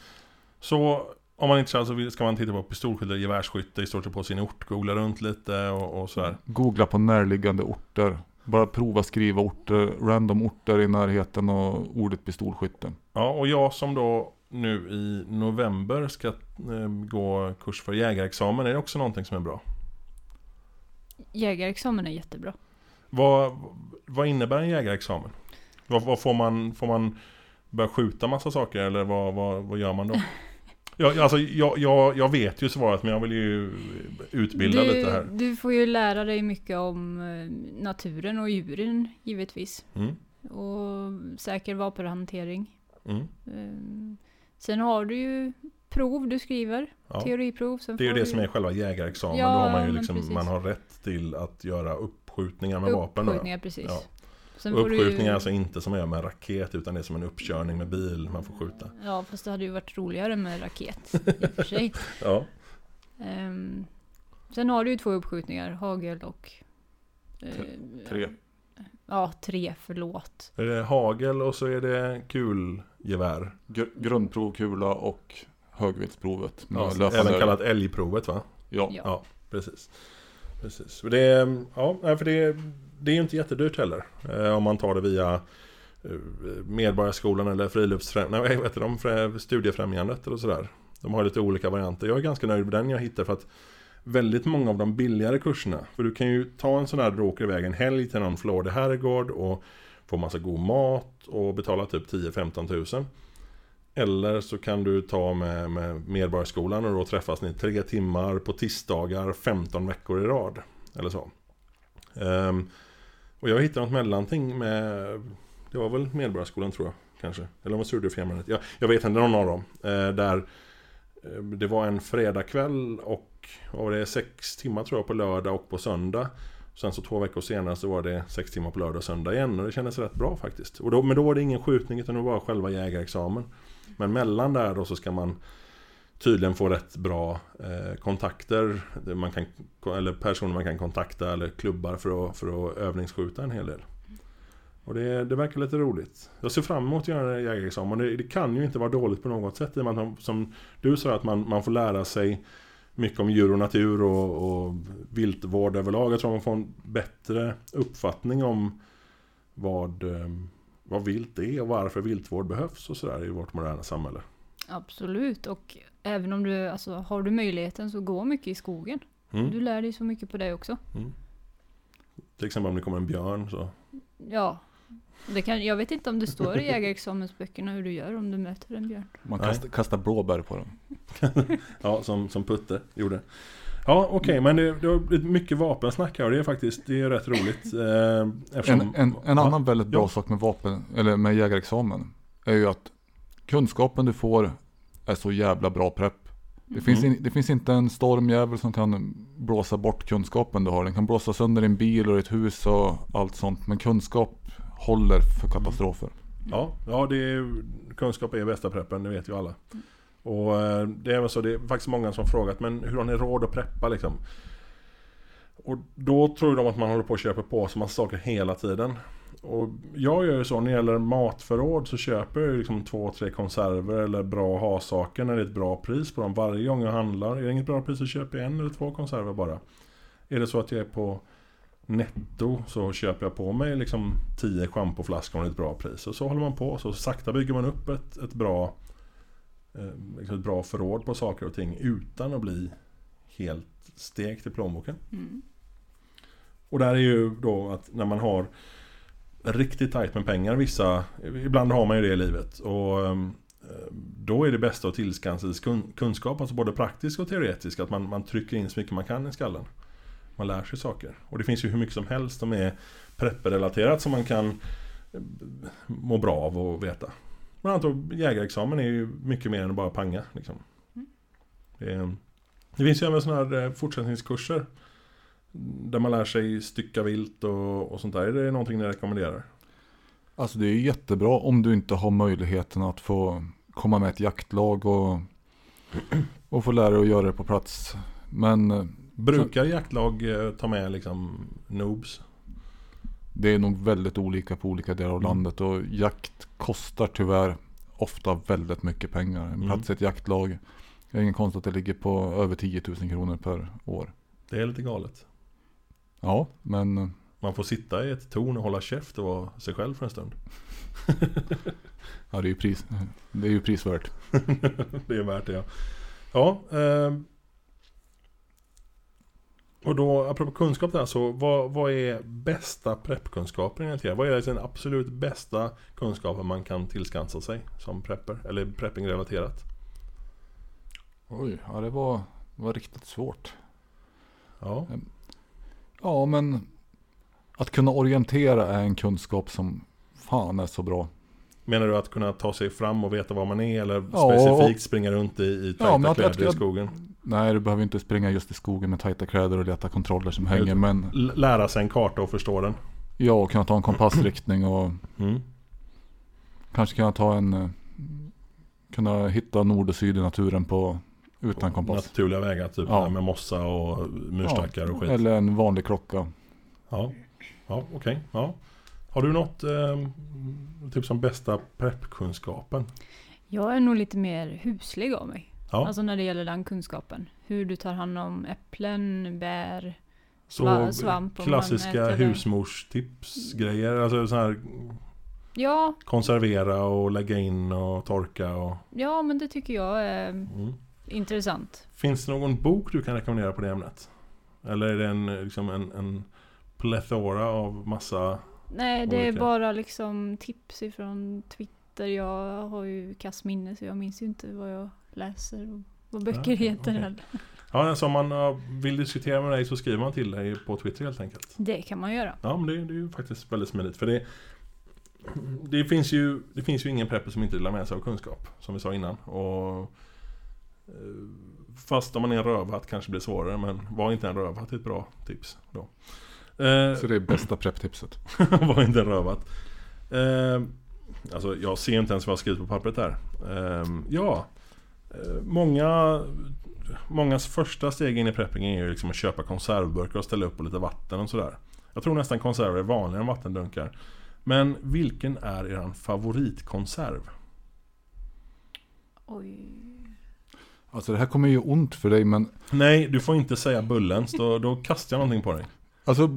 Så om man är intresserad så ska man titta på pistolskytte, gevärsskytte, i stort sett på sin ort, googla runt lite och, och sådär. Googla på närliggande orter. Bara prova skriva orter, random orter i närheten och ordet pistolskytte. Ja, och jag som då nu i november ska eh, gå kurs för jägarexamen, är det också någonting som är bra? Jägarexamen är jättebra. Vad, vad innebär en jägarexamen? Vad, vad får man, får man börja skjuta massa saker eller vad, vad, vad gör man då? Ja, alltså, jag, jag, jag vet ju svaret men jag vill ju utbilda du, lite här. du får ju lära dig mycket om eh, naturen och djuren givetvis. Mm, Och säker vapenhantering. mm, Ehm, Sen har du ju prov du skriver. ja. Teoriprov. Det är ju det du som är själva jägarexamen. Ja, Då har man ju liksom, man har rätt till att göra uppskjutningar med vapen. Då. Uppskjutningar, precis. Ja. Sen ju- uppskjutningar är alltså inte som att göra med en raket utan det är som en uppkörning med bil man får skjuta. Ja, fast det hade ju varit roligare med raket i och för sig. Ja, Ehm, sen har du ju två uppskjutningar, hagel och... eh, Tre. Ja, tre, förlåt. är det hagel och så är det kulgevär. Gr- grundprov, kula och högviltsprovet. med Ja, även kallat älgprovet va? Ja. Ja. Ja, precis precis. Det, är- ja, för det, det är ju inte jättedyrt heller. Eh, om man tar det via eh, Medborgarskolan eller friluftsfrämjandet, nej vad heter de, studiefrämjandet eller sådär. De har lite olika varianter. Jag är ganska nöjd med den jag hittar för att väldigt många av de billigare kurserna, för du kan ju ta en sån här, du åker iväg en helg till någon Florida herrgård och får massa god mat och betala typ 10-15 tusen. Eller så kan du ta med, med Medborgarskolan och då träffas ni tre timmar på tisdagar 15 veckor i rad. Eller så. Ehm, och jag hittade något mellanting med Det var väl Medborgarskolan tror jag kanske. Eller om det var Studiefrämjandet. Jag, jag vet inte, någon av dem. Eh, där eh, det var en fredagkväll och vad var det, sex timmar tror jag på lördag och på söndag. Sen så två veckor senare så var det sex timmar på lördag och söndag igen och det kändes rätt bra faktiskt. Och då, men då var det ingen skjutning utan det var bara själva jägarexamen. Men mellan där då så ska man tydligen få rätt bra eh, kontakter. Man kan, eller personer man kan kontakta eller klubbar för att, för att övningsskjuta en hel del. Och det, det verkar lite roligt. Jag ser fram emot att göra en jägarexamen. Det, det kan ju inte vara dåligt på något sätt. Man, som du sa, att man, man får lära sig mycket om djur och natur och, och viltvård överlag. Jag tror man får en bättre uppfattning om vad, eh, vad vilt är och varför viltvård behövs och sådär i vårt moderna samhälle. Absolut, och även om du, alltså har du möjligheten så gå mycket i skogen. Mm. Du lär dig så mycket på det också. Mm. Till exempel om det kommer en björn så. Ja. Det kan, jag vet inte om det står i jägarexamensböckerna hur du gör om du möter en björn. Man kastar, kastar blåbär på dem. Ja, som, som Putte gjorde. Ja, okej, men det, det har blivit mycket vapensnack här och det är faktiskt det är rätt roligt. Eh, eftersom, En, en, en annan väldigt bra ja. sak med vapen, eller med jägarexamen, är ju att kunskapen du får är så jävla bra prepp. Det, finns Mm. in, det finns inte en stormjävel som kan blåsa bort kunskapen du har. Den kan blåsa sönder din bil och ditt hus och allt sånt. Men kunskap håller för katastrofer. Ja, ja det är, kunskap är bästa preppen, det vet ju alla. Och eh, det är väl så, det är faktiskt många som har frågat, men hur har ni råd att preppa liksom? Och då tror de att man håller på att köpa på sig massa saker hela tiden. Och jag gör ju så, när det gäller matförråd så köper jag ju liksom två, tre konserver eller bra ha-saker när det är ett bra pris på dem. Varje gång jag handlar, är det inget bra pris så köper jag en eller två konserver bara. Är det så att jag är på netto så köper jag på mig liksom tio schampoflaskor med ett bra pris. Och så håller man på. Så sakta bygger man upp ett, ett, bra, liksom ett bra förråd på saker och ting utan att bli helt stekt i plånboken. Mm. Och där är ju då att när man har riktigt tajt med pengar, vissa, ibland har man ju det i livet. Och ehm, då är det bästa att tillskansa sig kun- kunskap, alltså både praktisk och teoretisk. Att man, man trycker in så mycket man kan i skallen. Man lär sig saker. Och det finns ju hur mycket som helst som är prepperrelaterat som man kan eh, må bra av och veta. Bland annat då, jägarexamen är ju mycket mer än att bara panga. Liksom. Det, är, det finns ju även sådana här eh, fortsättningskurser. Där man lär sig stycka vilt och, och sånt där. Är det någonting ni rekommenderar? Alltså det är jättebra om du inte har möjligheten att få komma med ett jaktlag och, och få lära dig att göra det på plats. Men eh, Brukar jaktlag eh, ta med liksom noobs? Det är nog väldigt olika på olika delar av Mm. landet och jakt kostar tyvärr ofta väldigt mycket pengar. En Mm. plats i ett jaktlag, det är ingen konst att det ligger på över 10 000 kronor per år. Det är lite galet. Ja, men eh, Man får sitta i ett torn och hålla käft och vara sig själv för en stund. ja, det, är ju pris, det är ju prisvärt. det är värt det ja. Ja. ehm. Och då, apropå kunskap där, så vad, vad är bästa preppkunskapen enligt er? Vad är den absolut bästa kunskapen man kan tillskansa sig som prepper? Eller prepping-relaterat? Oj, ja det var, var riktigt svårt. Ja. Ja, men att kunna orientera är en kunskap som fan är så bra. Menar du att kunna ta sig fram och veta var man är? Eller Ja, specifikt springa runt i, i tajta Ja, kläder i skogen? Nej, du behöver inte springa just i skogen med tajta kläder och leta kontroller som hänger. Men lära sig en karta och förstå den? ja, och kunna ta en kompassriktning och Mm. kanske kunna ta en... eh, Kunna hitta nord och syd i naturen på utan kompass. Naturliga vägar, typ Ja. med mossa och myrstackar och skit. Eller en vanlig klocka. Ja, ja okej. Ja. Har du något eh, typ som bästa preppkunskapen? Jag är nog lite mer huslig av mig. Ja, Alltså när det gäller den kunskapen. Hur du tar hand om äpplen, bär. så sva- svamp klassiska husmorstipsgrejer. Alltså så här Ja, konservera och lägga in och torka och... ja men det tycker jag är Mm. intressant. Finns det någon bok du kan rekommendera på det ämnet? Eller är det en, liksom en, en plethora av massa... Nej, det är bara liksom tips ifrån Twitter. Jag har ju kass minne så jag minns ju inte vad jag läser och vad böcker Ja, heter okej. heller. Ja, alltså om man vill diskutera med dig så skriver man till dig på Twitter helt enkelt. Det kan man göra. Ja, men det, det är ju faktiskt väldigt smidigt. För det, det, finns ju, det finns ju ingen prepper som inte delar med sig av kunskap. Som vi sa innan. Och, eh, fast om man är en rövhatt kanske det blir svårare. Men var inte en rövhatt är ett bra tips. Då. Eh, Så det är bästa prepptipset. var inte en rövhatt. Eh, alltså jag ser inte ens vad jag skrivit på pappret här. Eh, ja, många Mångas första steg in i prepping är ju liksom att köpa konservburkar och ställa upp på lite vatten och sådär. Jag tror nästan konserver är vanligare än vattendunkar. Men vilken är er favoritkonserv? Oj. Alltså det här kommer ju ont för dig men Nej, du får inte säga Bullens. Då, då kastar jag någonting på dig. Alltså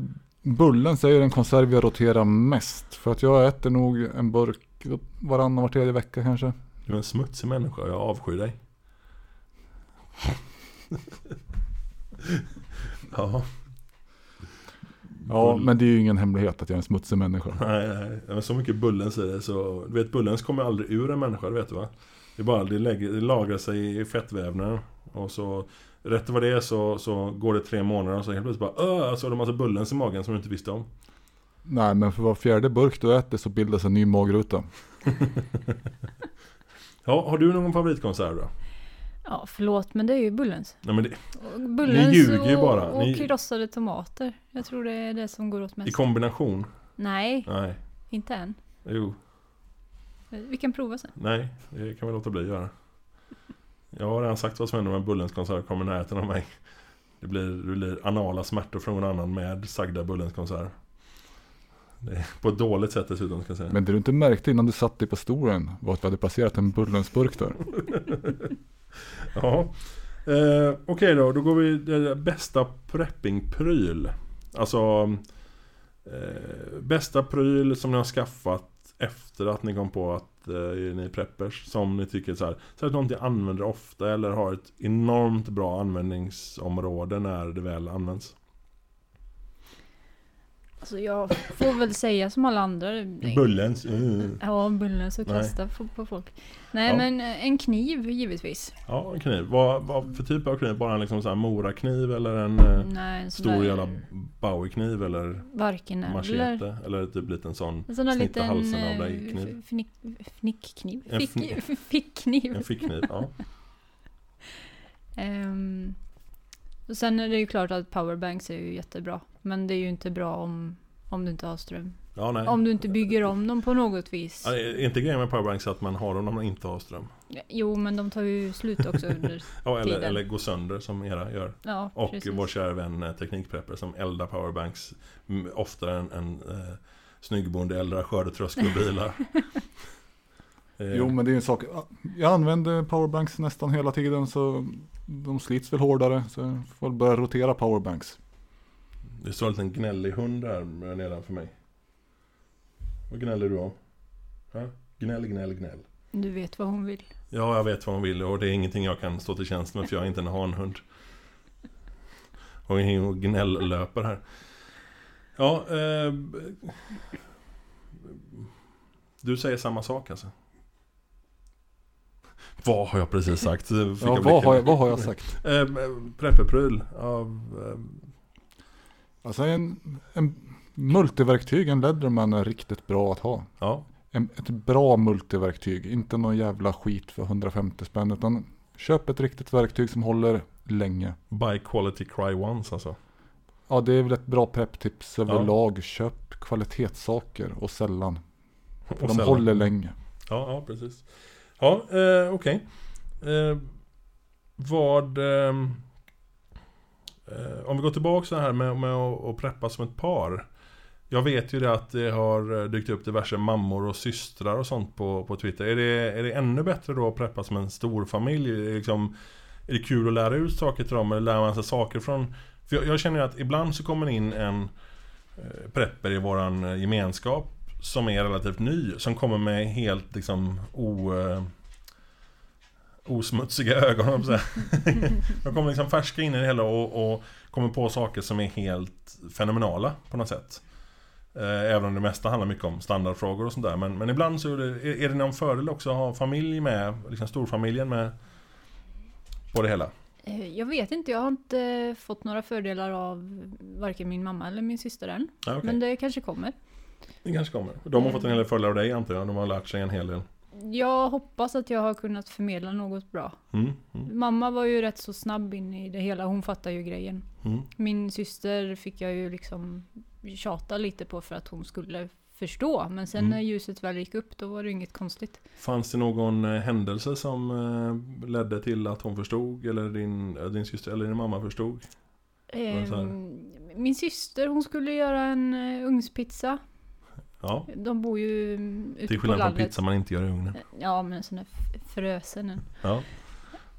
Bullens är ju den konserv jag roterar mest. För att jag äter nog en burk varannan var tredje vecka kanske. Du är en smutsig människa. Jag avskyr dig. ja, Ja men det är ju ingen hemlighet att jag är en smutsig människa. nej, nej. Men så mycket Bullens i det så... Du vet, Bullens kommer aldrig ur en människa, det vet du va? Det är bara, det, lägger, det lagrar sig i fettvävnaden. Och så... Rätt vad det är så, så går det tre månader och så helt plötsligt bara Öh! Så har du massa Bullens i magen som du inte visste om. Nej men för var fjärde burk du äter så bildas en ny magruta. Ja, har du någon favoritkonserv då? Ja, förlåt men det är ju Bullens. Nej men det, Och Bullens ljuger ju bara. och Ni- krossade tomater. Jag tror det är det som går åt i mest. kombination? Nej, Nej. inte än. Jo. Vi kan prova sen. Nej, det kan vi låta bli att göra. Jag har redan sagt vad som händer med Bullens konserv kommer i närheten av mig. Det blir, det blir anala smärtor från någon annan med sagda Bullens är på ett dåligt sätt dessutom ska jag säga. Men det du inte märkte innan du satt dig på stolen var att vi hade placerat en Bullensburk där. Ja. Eh, Okej då, då går vi det bästa preppingpryl. Alltså eh, Bästa pryl som ni har skaffat efter att ni kom på att eh, ni är preppers. Som ni tycker så här, så att någonting använder ofta eller har ett enormt bra användningsområde när det väl används. Alltså jag får väl säga som alla andra. Nej. Bullens. Mm. Ja, Bullens och Nej. kasta på, på folk. Nej Ja. men eh, en kniv givetvis. Ja, en kniv. Vad, vad för typ av kniv? Bara en liksom så här morakniv eller en eh, Nej, en stor där jävla Bowie-kniv eller Varken eller. machete? Eller typ liten sån En sån Snitta liten halsen av eh, dig kniv. fnick, fnickkniv. En Fick, fickkniv. En fickkniv, ja. Ehm, och sen är det ju klart att powerbanks är ju jättebra. Men det är ju inte bra om, om du inte har ström. ja nej. Om du inte bygger om dem på något vis. Ja, är inte grejen med powerbanks att man har dem när man inte har ström? Jo, men de tar ju slut också under... Ja, eller, Tiden. eller går sönder som era gör. Ja, Och precis. vår kära vän eh, Teknikprepper som eldar powerbanks oftare än, än eh, snyggbonde eldar skördetröskelbilar. eh, Jo men det är en sak. Jag använder powerbanks nästan hela tiden så de slits väl hårdare. Så jag får börja rotera powerbanks. Det står en liten gnällig hund där nedanför mig. Vad gnäller du om? Ja? Gnäll, gnäll, gnäll. Du vet vad hon vill. Ja, jag vet vad hon vill och det är ingenting jag kan stå till tjänst med för jag är inte en hanhund. Och ingen gnälllöper här. Ja, eh, Du säger samma sak alltså? Vad har jag precis sagt? Fick Ja, vad, har jag, vad har jag sagt? Eh, prepperpryl av... Eh, Alltså en, en multiverktyg, en Leatherman är riktigt bra att ha. ja, En, ett bra multiverktyg, inte någon jävla skit för 150 spänn. Utan köp ett riktigt verktyg som håller länge. by quality cry once alltså. Ja, det är väl ett bra pepptips överlag. Köp kvalitetssaker och sällan. För Och de sällan. håller länge. Ja, ja precis. Ja, eh, okej. Eh, vad... eh, Eh, om vi går tillbaka så här med, med att, att preppa som ett par. Jag vet ju det att det har eh, dykt upp diverse mammor och systrar och sånt på, på Twitter. Är det, är det ännu bättre då att preppa som en stor familj? Är det, liksom, är det kul att lära ut saker till dem eller lär man sig saker från... För jag, jag känner ju att ibland så kommer det in en eh, prepper i våran gemenskap som är relativt ny, som kommer med helt liksom o, eh, osmutsiga ögon, säga. De kommer liksom färska in i det hela och, och kommer på saker som är helt fenomenala på något sätt. Eh, Även om det mesta handlar mycket om standardfrågor och sånt där. Men, men ibland så är det, är det någon fördel också att ha familj med, liksom storfamiljen med på det hela. Eh, Jag vet inte, jag har inte fått några fördelar av varken min mamma eller min syster än. Ja, okej. Men det kanske kommer. Det kanske kommer. De har fått en hel del fördelar av dig antar jag. De har lärt sig en hel del. Jag hoppas att jag har kunnat förmedla något bra. Mm, mm, Mamma var ju rätt så snabb in i det hela, hon fattar ju grejen. mm. Min syster fick jag ju liksom tjata lite på för att hon skulle förstå. Men sen Mm. när ljuset väl gick upp då var det inget konstigt. Fanns det någon eh, händelse som eh, ledde till att hon förstod? Eller din, eh, din syster eller din mamma förstod? Ehm, min syster hon skulle göra en ugnspizza. Ja. De bor ju ute Till på skillnad från pizza man inte gör i ugnen. Ja, men sån är f- frösen. en. Ja.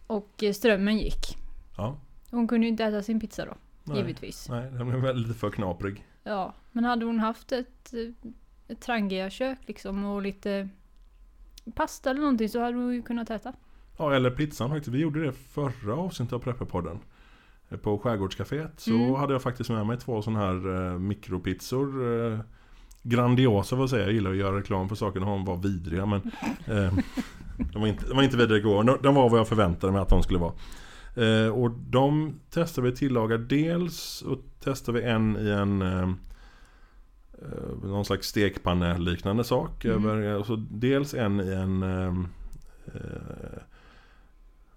Och eh, strömmen gick. Ja. Hon kunde ju inte äta sin pizza då, Nej. givetvis. Nej, den blev väldigt för knaprig. Ja, men hade hon haft ett, eh, ett Trangia-kök liksom och lite pasta eller någonting så hade hon ju kunnat äta. Ja, eller pizzan faktiskt. Vi gjorde det förra avsnittet av Prepperpodden. Eh, På Skärgårdscaféet så Mm. hade jag faktiskt med mig två sådana här eh, mikropizzor. Eh, grandiosa jag säga. Jag gillar att göra reklam för saker när de var vidriga men eh, de, var inte, de var inte vidriga igår. De, de var vad jag förväntade mig att de skulle vara. Eh, och de testade vi tillaga dels och testade vi en i en eh, eh, någon slags stekpanne-liknande sak. Mm. Över, alltså dels en i en eh, eh,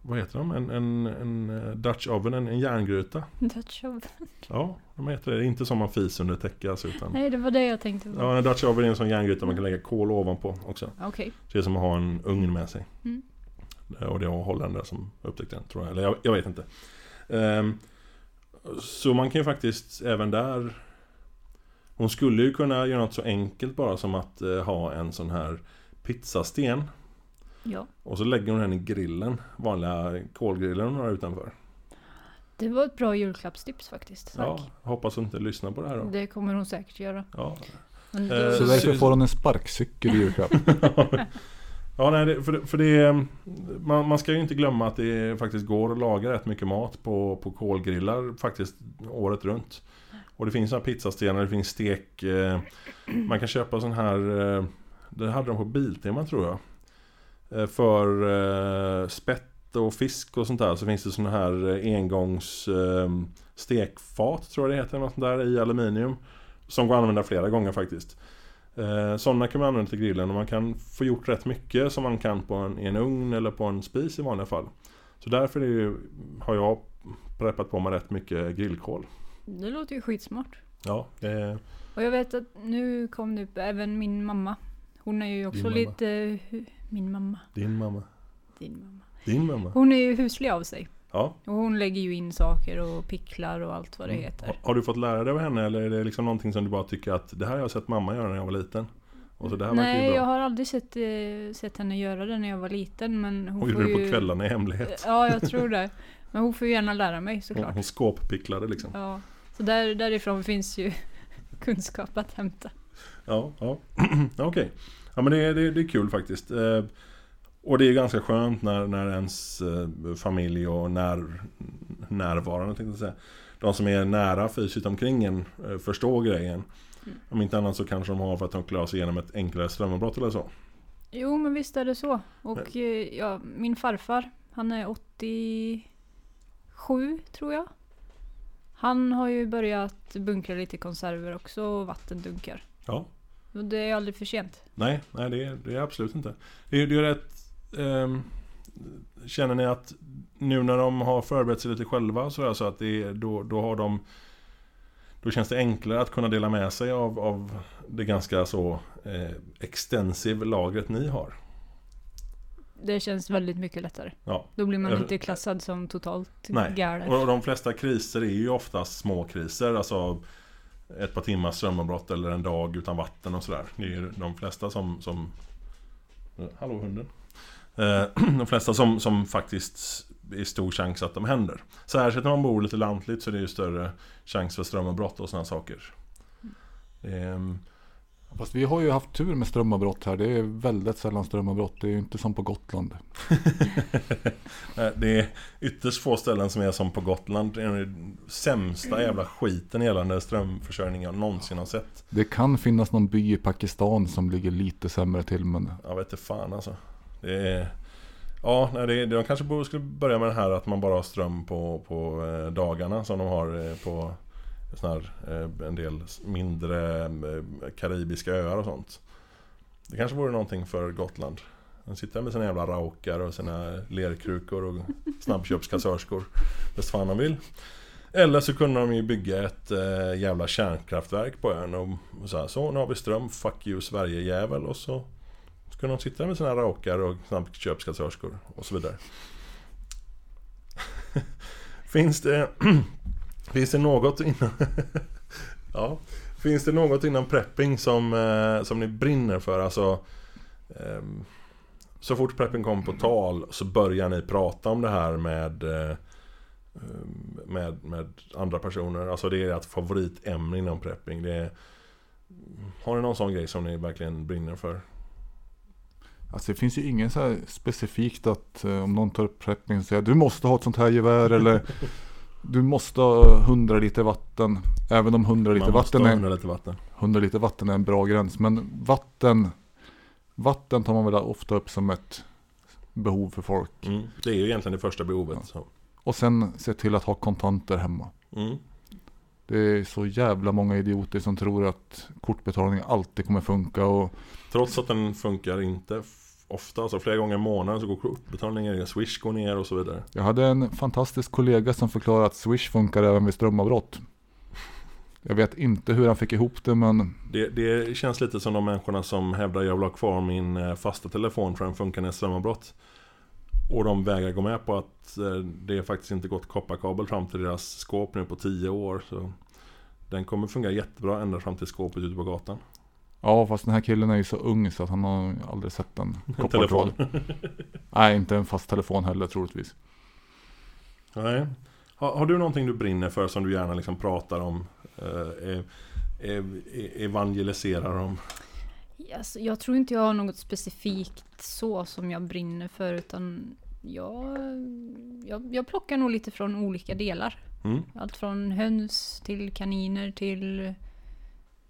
vad heter de? En, en, en eh, Dutch oven, en, en järngryta. Dutch oven. Ja, de heter det. Inte som man fis under täcke alltså, utan Nej, det var det jag tänkte på. Ja, en Dutch oven är en sån järngryta man kan lägga kol ovanpå också. Okej. Så det är som att ha en ugn med sig. Mm. Och det var holländare som upptäckte den, tror jag. Eller jag, jag vet inte. Ehm, så man kan ju faktiskt även där... Hon skulle ju kunna göra något så enkelt bara som att eh, ha en sån här pizzasten. Ja. Och så lägger hon den i grillen. Vanliga kolgrillen hon har utanför. Det var ett bra julklappstips faktiskt. Tack. Ja, hoppas hon inte lyssnar på det här då. Det kommer hon säkert göra. Ja, Men Eh, då, Så därför får hon en sparkcykel i julklapp. ja nej, det, för, det- för det man, man ska ju inte glömma att det faktiskt går att laga rätt mycket mat på, på kolgrillar faktiskt året runt. Och det finns sådana pizzastenar, det finns stek. Eh, man kan köpa sån här, eh, det hade de på Biltema tror jag. Eh, för eh, spett och fisk och sånt där så finns det såna här eh, engångs eh, stekfat tror jag det heter, något sånt där i aluminium. Som går att använda flera gånger faktiskt. Eh, sådana kan man använda till grillen och man kan få gjort rätt mycket som man kan på en, en ugn eller på en spis i vanliga fall. Så därför ju, har jag preppat på mig rätt mycket grillkol. det låter ju skitsmart. Ja, eh, Och jag vet att nu kom det upp även min mamma. Hon är ju också lite... Min mamma. din mamma. Din mamma. Din mamma. Hon är ju huslig av sig. Ja. Och hon lägger ju in saker och picklar och allt vad det Mm. heter. Har, har du fått lära dig av henne eller är det liksom någonting som du bara tycker att det här har jag sett mamma göra när jag var liten? Nej, jag har aldrig sett, eh, sett henne göra det när jag var liten. Men hon Hon gjorde det på kvällarna i hemlighet. Ja, jag tror det. Men hon får ju gärna lära mig Hon, såklart. hon skåppicklade liksom. Ja. Så där, därifrån finns ju kunskap att hämta. Ja, ja. okej. Ja men det, det, det är kul faktiskt. Och det är ganska skönt när, när ens eh, familj och när, närvarande tänkte jag säga. De som är nära fysiskt omkring en eh, förstår grejen. Mm. Om inte annat så kanske de har för att de klarar sig igenom ett enklare strömavbrott eller så. Jo, men visst är det så. Och eh, ja, min farfar, han är 87 tror jag. Han har ju börjat bunkra lite konserver också och vattendunkar. Ja. Och det är aldrig för sent. Nej, nej det, är, det är absolut inte. Det är, det är rätt... ehm, känner ni att nu när de har förberett sig lite själva så, är det så att det är, då, då har de... Då känns det enklare att kunna dela med sig av, av det ganska så eh, extensive lagret ni har. Det känns väldigt mycket lättare. Ja. Då blir man Eh, inte klassad som totalt Nej. galen. Och de flesta kriser är ju oftast små kriser. Alltså ett par timmars strömavbrott eller en dag utan vatten och sådär. Det är ju de flesta som... som Eh, Hallå hunden. Eh, De flesta som, som faktiskt är stor chans att de händer. Särskilt när man bor lite lantligt så är det ju större chans för strömavbrott och sådana saker. Ehm, Fast vi har ju haft tur med strömavbrott här. Det är väldigt sällan strömavbrott. Det är ju inte som på Gotland. Eh, Det är ytterst få ställen som är som på Gotland. Det är den sämsta jävla skiten gällande strömförsörjning jag någonsin har sett. Det kan finnas någon by i Pakistan som ligger lite sämre till. Men Jag vet inte fan alltså. Är... Ja, nej, det, de kanske borde skulle börja med det här att man bara har ström på, på eh, dagarna som de har eh, på sån här, en del mindre karibiska öar och sånt. Det kanske vore någonting för Gotland. De sitter med sina jävla raukar och sina lerkrukor och snabbköpskassörskor. Bäst fan de vill. Eller så kunde de ju bygga ett jävla kärnkraftverk på ön och, och så, här, så nu har vi ström, fuck you Sverige-jävel och så Ska de sitta med sina rakar och snabbköpskassörskor och så vidare. finns det Finns det något inom Ja Finns det något innan prepping som, eh, som ni brinner för? Alltså, ehm, så fort prepping kom på tal så börjar ni prata om det här med, eh, ehm, med, med andra personer. Alltså det är ert favoritämne inom prepping. Det är, har ni någon sån grej som ni verkligen brinner för? Alltså det finns ju ingen så här specifikt att eh, om någon tar upp prepping och säger du måste ha ett sånt här gevär eller du måste ha 100 liter vatten. Även om 100 liter vatten är, 100 liter vatten. 100 liter vatten är en bra gräns. Men vatten, vatten tar man väl ofta upp som ett behov för folk. Mm. Det är ju egentligen det första behovet. Så. Och sen se till att ha kontanter hemma. Mm. Det är så jävla många idioter som tror att kortbetalning alltid kommer funka. Och Trots att den funkar inte ofta, alltså flera gånger i månaden så går kortbetalningen ner, Swish går ner och så vidare. jag hade en fantastisk kollega som förklarade att Swish funkar även vid strömavbrott. Jag vet inte hur han fick ihop det men Det, det känns lite som de människorna som hävdar jag vill ha kvar min eh, fasta telefon för den funkar när strömavbrott. Och de vägrar gå med på att eh, det faktiskt inte gått kopparkabel fram till deras skåp nu på 10 år. Så den kommer fungera jättebra ända fram till skåpet ute på gatan. Ja fast den här killen är ju så ung så att han har aldrig sett en koppartråd. Nej inte en fast telefon heller troligtvis. Nej. Har, har du någonting du brinner för som du gärna liksom pratar om? Eh, eh, eh, evangeliserar om? Alltså, jag tror inte jag har något specifikt så som jag brinner för utan jag, jag, jag plockar nog lite från olika delar. Mm? Allt från höns till kaniner till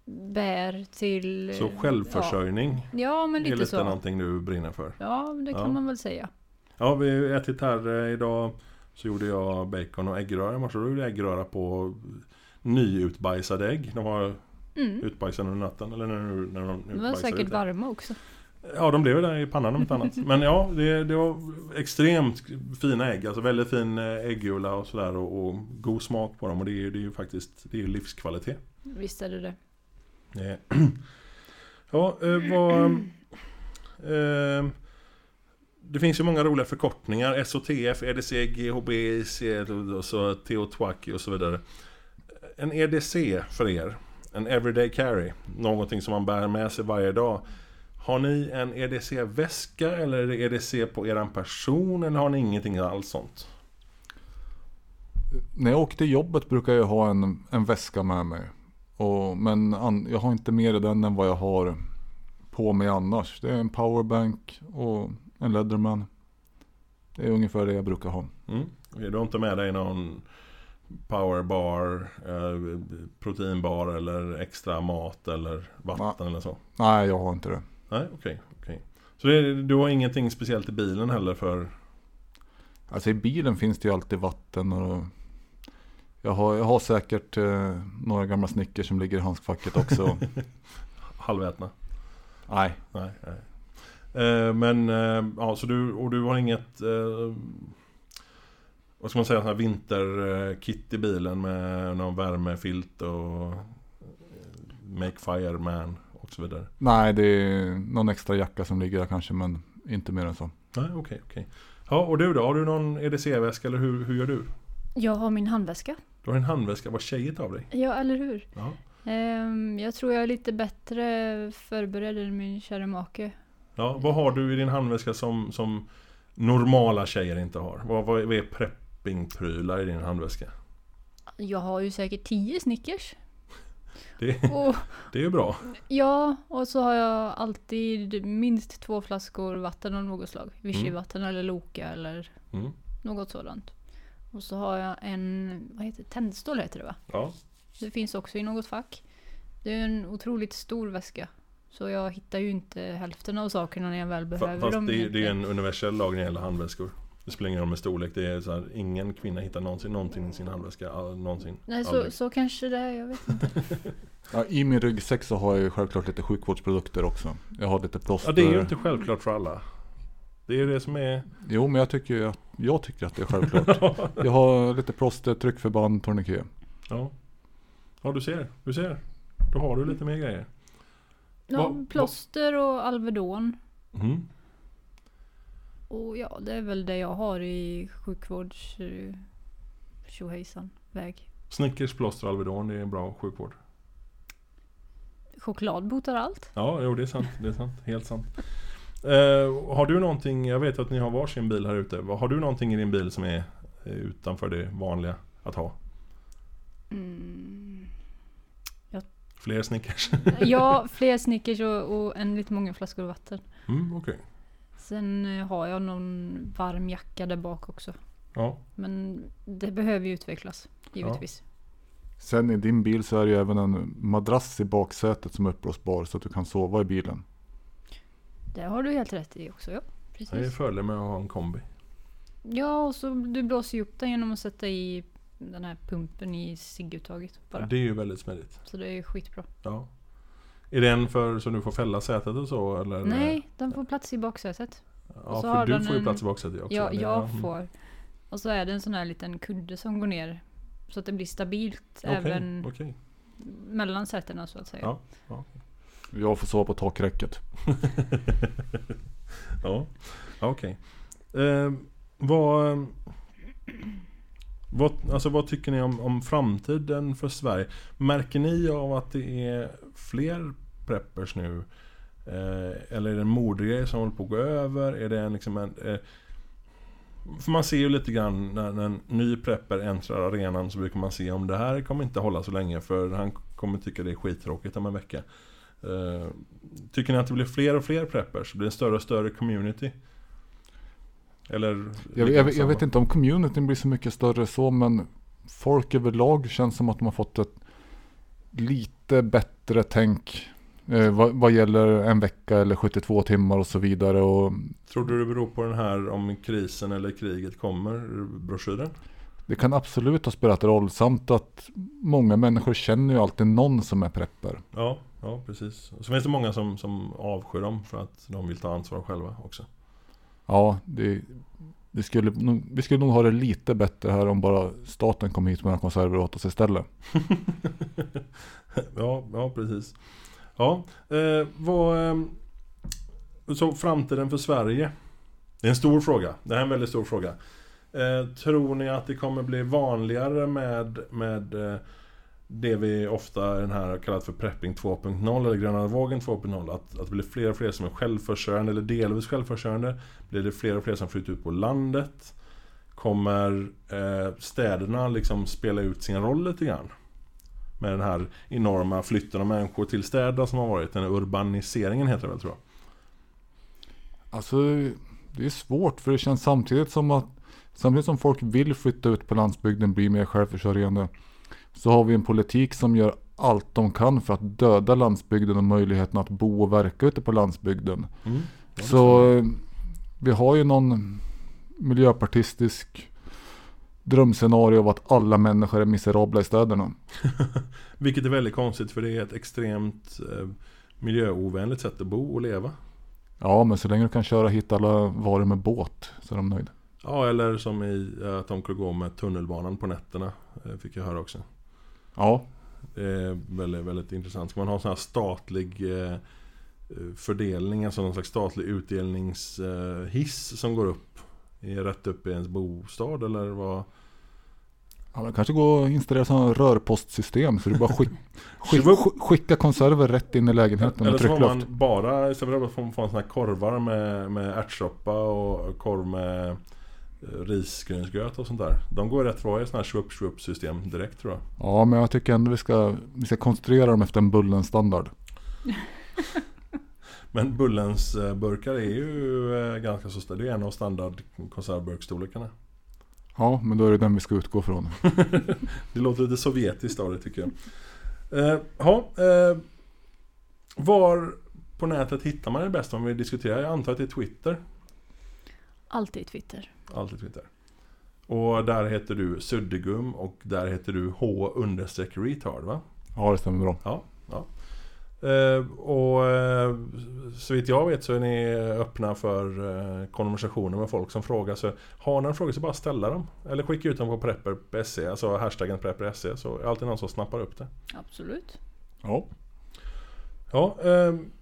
bär till... Så självförsörjning Ja, ja men är lite lite så. någonting du brinner för? Ja, det kan Ja. man väl säga. Ja, vi har ätit här eh, idag så gjorde jag bacon och äggröra. I morse gjorde jag äggröra på nyutbajsade ägg. De var Mm. utbajsade under natten. Eller när, när de De var säkert varma också. Ja, de blev där i pannan om inte annat. Men ja, det, det var extremt fina ägg. Alltså väldigt fin eh, äggula och sådär. Och, och god smak på dem. Och det är ju det är faktiskt det är livskvalitet. Visst är det det. Nej. Ja, eh, vad... Eh, det finns ju många roliga förkortningar. SOTF, EDC, GHB, IC, och så och så vidare. En EDC för er, en everyday carry, någonting som man bär med sig varje dag. Har ni en EDC-väska eller är det EDC på eran person eller har ni ingenting alls sånt? När jag åker till jobbet brukar jag ha en, en väska med mig. Och, men an, jag har inte mer i den än vad jag har på mig annars. Det är en powerbank och en Leatherman. Det är ungefär det jag brukar ha. Mm. Okej, Du har inte med dig någon powerbar, eh, proteinbar eller extra mat eller vatten eller så? Nej, jag har inte det. Nej, okej. okej. Så det, du har ingenting speciellt i bilen heller för... Alltså i bilen finns det ju alltid vatten och jag har, jag har säkert eh, några gamla Snickers som ligger i handskfacket också. halvätna? Nej, Nej. nej. Eh, men, eh, ja så du, och du har inget... Eh, vad ska man säga, sån här vinterkit i bilen med någon värmefilt och Make Fireman och så vidare? nej det är någon extra jacka som ligger där kanske men inte mer än så. Nej, okej, okej. Ja, och du då? Har du någon EDC-väska eller hur, hur gör du? Jag har min handväska. Du har en handväska, vad tjejigt av dig. Ja, eller hur? Ja. Ehm, jag tror jag är lite bättre förberedd än min kära make. ja, vad har du i din handväska som, som normala tjejer inte har? Vad, vad är preppingprylar i din handväska? Jag har ju säkert tio Snickers. Det, Och, det är ju bra. ja, och så har jag alltid minst två flaskor vatten av något slag. Vichyvatten eller Loka eller Mm. något sådant. Och så har jag en, vad heter det, tändstål heter det va? Ja. Det finns också i något fack. Det är en otroligt stor väska. Så jag hittar ju inte hälften av sakerna när jag väl behöver Fast dem. det, är- det är en universell lag när det gäller handväskor. Det spelar ingen roll med storlek. Det är så här, ingen kvinna hittar någonsin någonting i sin handväska. all- Någonsin. Nej, så, så kanske det är, jag vet inte. Ja, I min ryggsäck så har jag ju självklart lite sjukvårdsprodukter också. Jag har lite plåster. Ja, det är ju inte självklart för alla. Det är ju det som är... Jo men jag tycker, ju att, jag tycker att det är självklart. jag har lite plåster, tryckförband, tourniquet. Ja. Ja, du ser. Du ser. Då har du lite mer grejer. Ja, Vad- plåster och Alvedon. Mm. Och ja, det är väl det jag har i sjukvårds... tjohejsan väg. Snickers, plåster, Alvedon. Det är bra sjukvård. choklad botar allt. Ja, jo det är sant. Det är sant. Helt sant. Eh, har du någonting, jag vet att ni har varsin bil här ute. Har du någonting i din bil som är utanför det vanliga att ha? Mm. Fler Snickers? Ja, fler Snickers och, och en lite många flaskor vatten. Mm, okej. Sen eh, har jag någon varm jacka där bak också. Ja. Men det behöver ju utvecklas, givetvis. Sen i din bil så är det ju även en madrass i baksätet som är uppblåsbar så att du kan sova i bilen. Det har du helt rätt i också, ja. Det är Precis. fördel med att ha en kombi. Ja, och så du blåser ju upp den genom att sätta i den här pumpen i cigguttaget bara. Det är ju väldigt smidigt. Så det är ju skitbra. Ja. Är den för så du får fälla sätet och så eller? Nej, den får plats i baksätet. Ja, så för har du den får ju en- plats i baksätet också. Ja, jag mm. får. Och så är det en sån här liten kudde som går ner. Så att det blir stabilt Okej, även okej. mellan sätena så att säga. Ja. Jag får sova på takräcket. Ja, okej. okej. Eh, vad, vad, alltså vad tycker ni om, om framtiden för Sverige? Märker ni av att det är fler preppers nu? Eh, eller är det en modegrej som håller på att gå över? Är det en, liksom en, eh, för man ser ju lite grann när, när en ny prepper äntrar arenan så brukar man se om det här kommer inte hålla så länge för han kommer tycka det är skittråkigt om en vecka. Eh, tycker ni att det blir fler och fler preppers? Blir det en större och större community? Eller? Jag, jag, jag vet inte om communityn blir så mycket större så men folk överlag känns som att de har fått ett lite bättre tänk eh, vad, vad gäller en vecka eller 72 timmar och så vidare. Och Tror du det beror på den här om krisen eller kriget kommer, broschyren? det kan absolut ha spelat roll samt att många människor känner ju alltid någon som är prepper. Ja, ja precis. Och så finns det många som, som avskyr dem för att de vill ta ansvar själva också. Ja, det, det skulle, vi skulle nog ha det lite bättre här om bara staten kom hit med några konserver åt oss istället. ja, ja precis. Ja, eh, vad... Eh, så framtiden för Sverige. Det är en stor fråga. Det här är en väldigt stor fråga. Eh, tror ni att det kommer bli vanligare med, med eh, det vi ofta i den här kallat för prepping 2.0 eller gröna vågen 2.0 att, att det blir fler och fler som är självförsörjande eller delvis självförsörjande. Blir det fler och fler som flyttar ut på landet? Kommer eh, städerna liksom spela ut sin roll lite grann? Med den här enorma flytten av människor till städer som har varit. Den här urbaniseringen heter det väl tror jag. Alltså det är svårt för det känns samtidigt som att samtidigt som folk vill flytta ut på landsbygden, bli mer självförsörjande. Så har vi en politik som gör allt de kan för att döda landsbygden och möjligheten att bo och verka ute på landsbygden. Mm. Så eh, vi har ju någon miljöpartistisk drömscenario av att alla människor är miserabla i städerna. Vilket är väldigt konstigt för det är ett extremt eh, miljöovänligt sätt att bo och leva. Ja, men så länge du kan köra hit alla varor med båt så är de nöjda. Ja, eller som i att de skulle gå med tunnelbanan på nätterna. eh, Fick jag höra också. Ja, Det är väldigt, väldigt intressant. Ska man ha sån här statlig eh, eh, fördelning, alltså någon slags statlig utdelningshiss som går upp? Är rätt upp i ens bostad eller vad? Ja, det kanske går att installera sådana rörpostsystem så du bara skick, skick, skicka konserver rätt in i lägenheten Eller så får man bara, istället för att få, en sån här korvar med, med ärtsoppa och korv med eh, risgrynsgröt och sånt där. De går rätt bra i sådana här swup swup system direkt tror jag. Ja, men jag tycker ändå vi ska, vi ska konstruera dem efter en Bullen-standard. Men Bullens burkar är ju eh, ganska så stora. Det är en av standard konservburkstorlekarna. Ja, men då är det den vi ska utgå från. Det låter lite sovjetiskt av det tycker jag. Eh, ja, eh, var på nätet hittar man det bäst om vi diskuterar? Jag antar att det är Twitter. Alltid Twitter. Alltid Twitter. Och där heter du Suddegum och där heter du H understreck retard va? Ja, det stämmer bra. Ja. ja. Eh, och eh, så vitt jag vet så är ni öppna för eh, konversationer med folk som frågar. Så har ni en fråga så bara ställa dem. Eller skicka ut dem på prepper.se, alltså hashtaggen prepper.se. Så är alltid någon som snappar upp det. Absolut. Ja. Ja, ehm,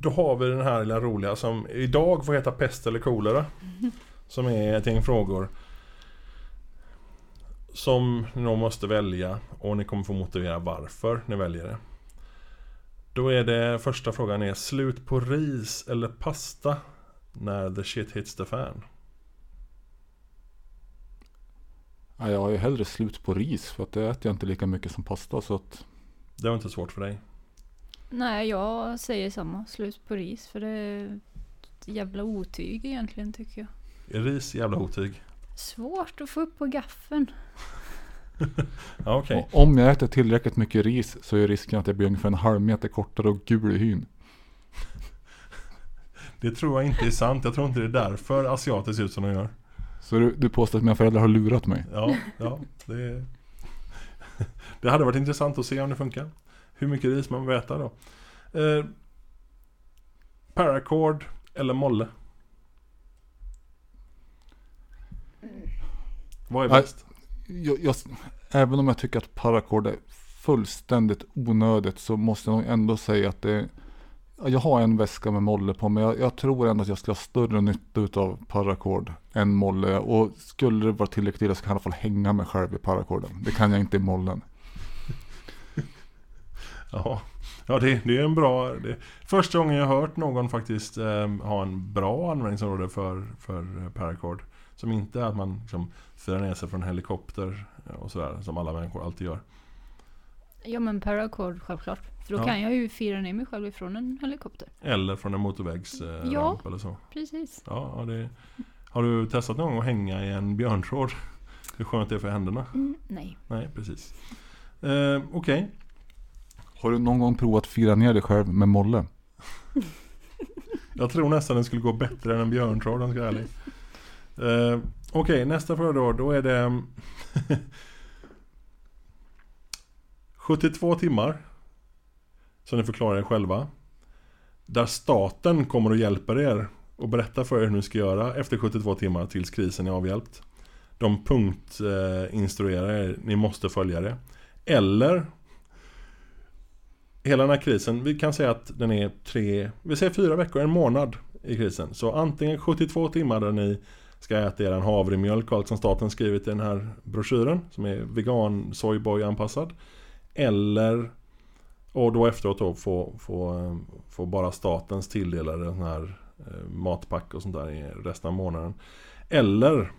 då har vi den här lilla roliga som idag får heta pest eller kolera. Som är ett gäng frågor. som ni nog måste välja och ni kommer få motivera varför ni väljer det. Då är det första frågan är slut på ris eller pasta när the shit hits the fan? Ja, jag har ju hellre slut på ris för att det äter jag inte lika mycket som pasta så att Det var inte svårt för dig. Nej, jag säger samma. Slut på ris. För det är ett jävla otyg egentligen tycker jag. Är ris jävla otyg? Svårt att få upp på gaffeln. Ja. Och om jag äter tillräckligt mycket ris så är risken att jag blir ungefär en halv meter kortare och gul i hyn. Det tror jag inte är sant. Jag tror inte det är därför asiater ser ut som de gör. Så du, du påstår att mina föräldrar har lurat mig? Ja, ja. Det, det hade varit intressant att se om det funkar. Hur mycket ris man vill äta då. Eh, paracord eller molle? Vad är bäst? Jag, jag, även om jag tycker att paracord är fullständigt onödigt så måste jag nog ändå säga att det ja, jag har en väska med molle på men jag, jag tror ändå att jag ska ha större nytta utav paracord än molle. Och skulle det vara tillräckligt illa så kan jag i alla fall hänga mig själv i paracorden. Det kan jag inte i mollen. Ja, ja det, det är en bra... Det, första gången jag hört någon faktiskt eh, ha en bra användningsområde för, för paracord. Som inte är att man liksom firar ner sig från en helikopter eh, och sådär som alla människor alltid gör. Ja men paracord självklart. För då Ja. kan jag ju fira ner mig själv ifrån en helikopter. Eller från en motorvägsramp eh, Ja. eller så. Precis. Ja, ja, det, har du testat någon gång att hänga i en björntråd? Hur skönt det är för händerna? Mm, nej. Nej, precis. Eh, Okej, har du någon gång provat fira ner dig själv med molle? jag tror nästan den skulle gå bättre än en björntråd om jag ska vara ärlig. Eh, Okej, nästa fråga då. Då är det eh, 72 timmar. Som ni förklarar er själva. Där staten kommer och hjälper er och berättar för er hur ni ska göra efter 72 timmar tills krisen är avhjälpt. De punktinstruerar eh, er, ni måste följa det. Eller Hela den här krisen, vi kan säga att den är tre, vi säger fyra veckor, en månad i krisen. Så antingen 72 timmar där ni ska äta er en havremjölk och allt som staten skrivit i den här broschyren som är vegan soyboy anpassad. Eller och då efteråt då få, få, få bara statens tilldelade den här eh, matpack och sånt där i resten av månaden. Eller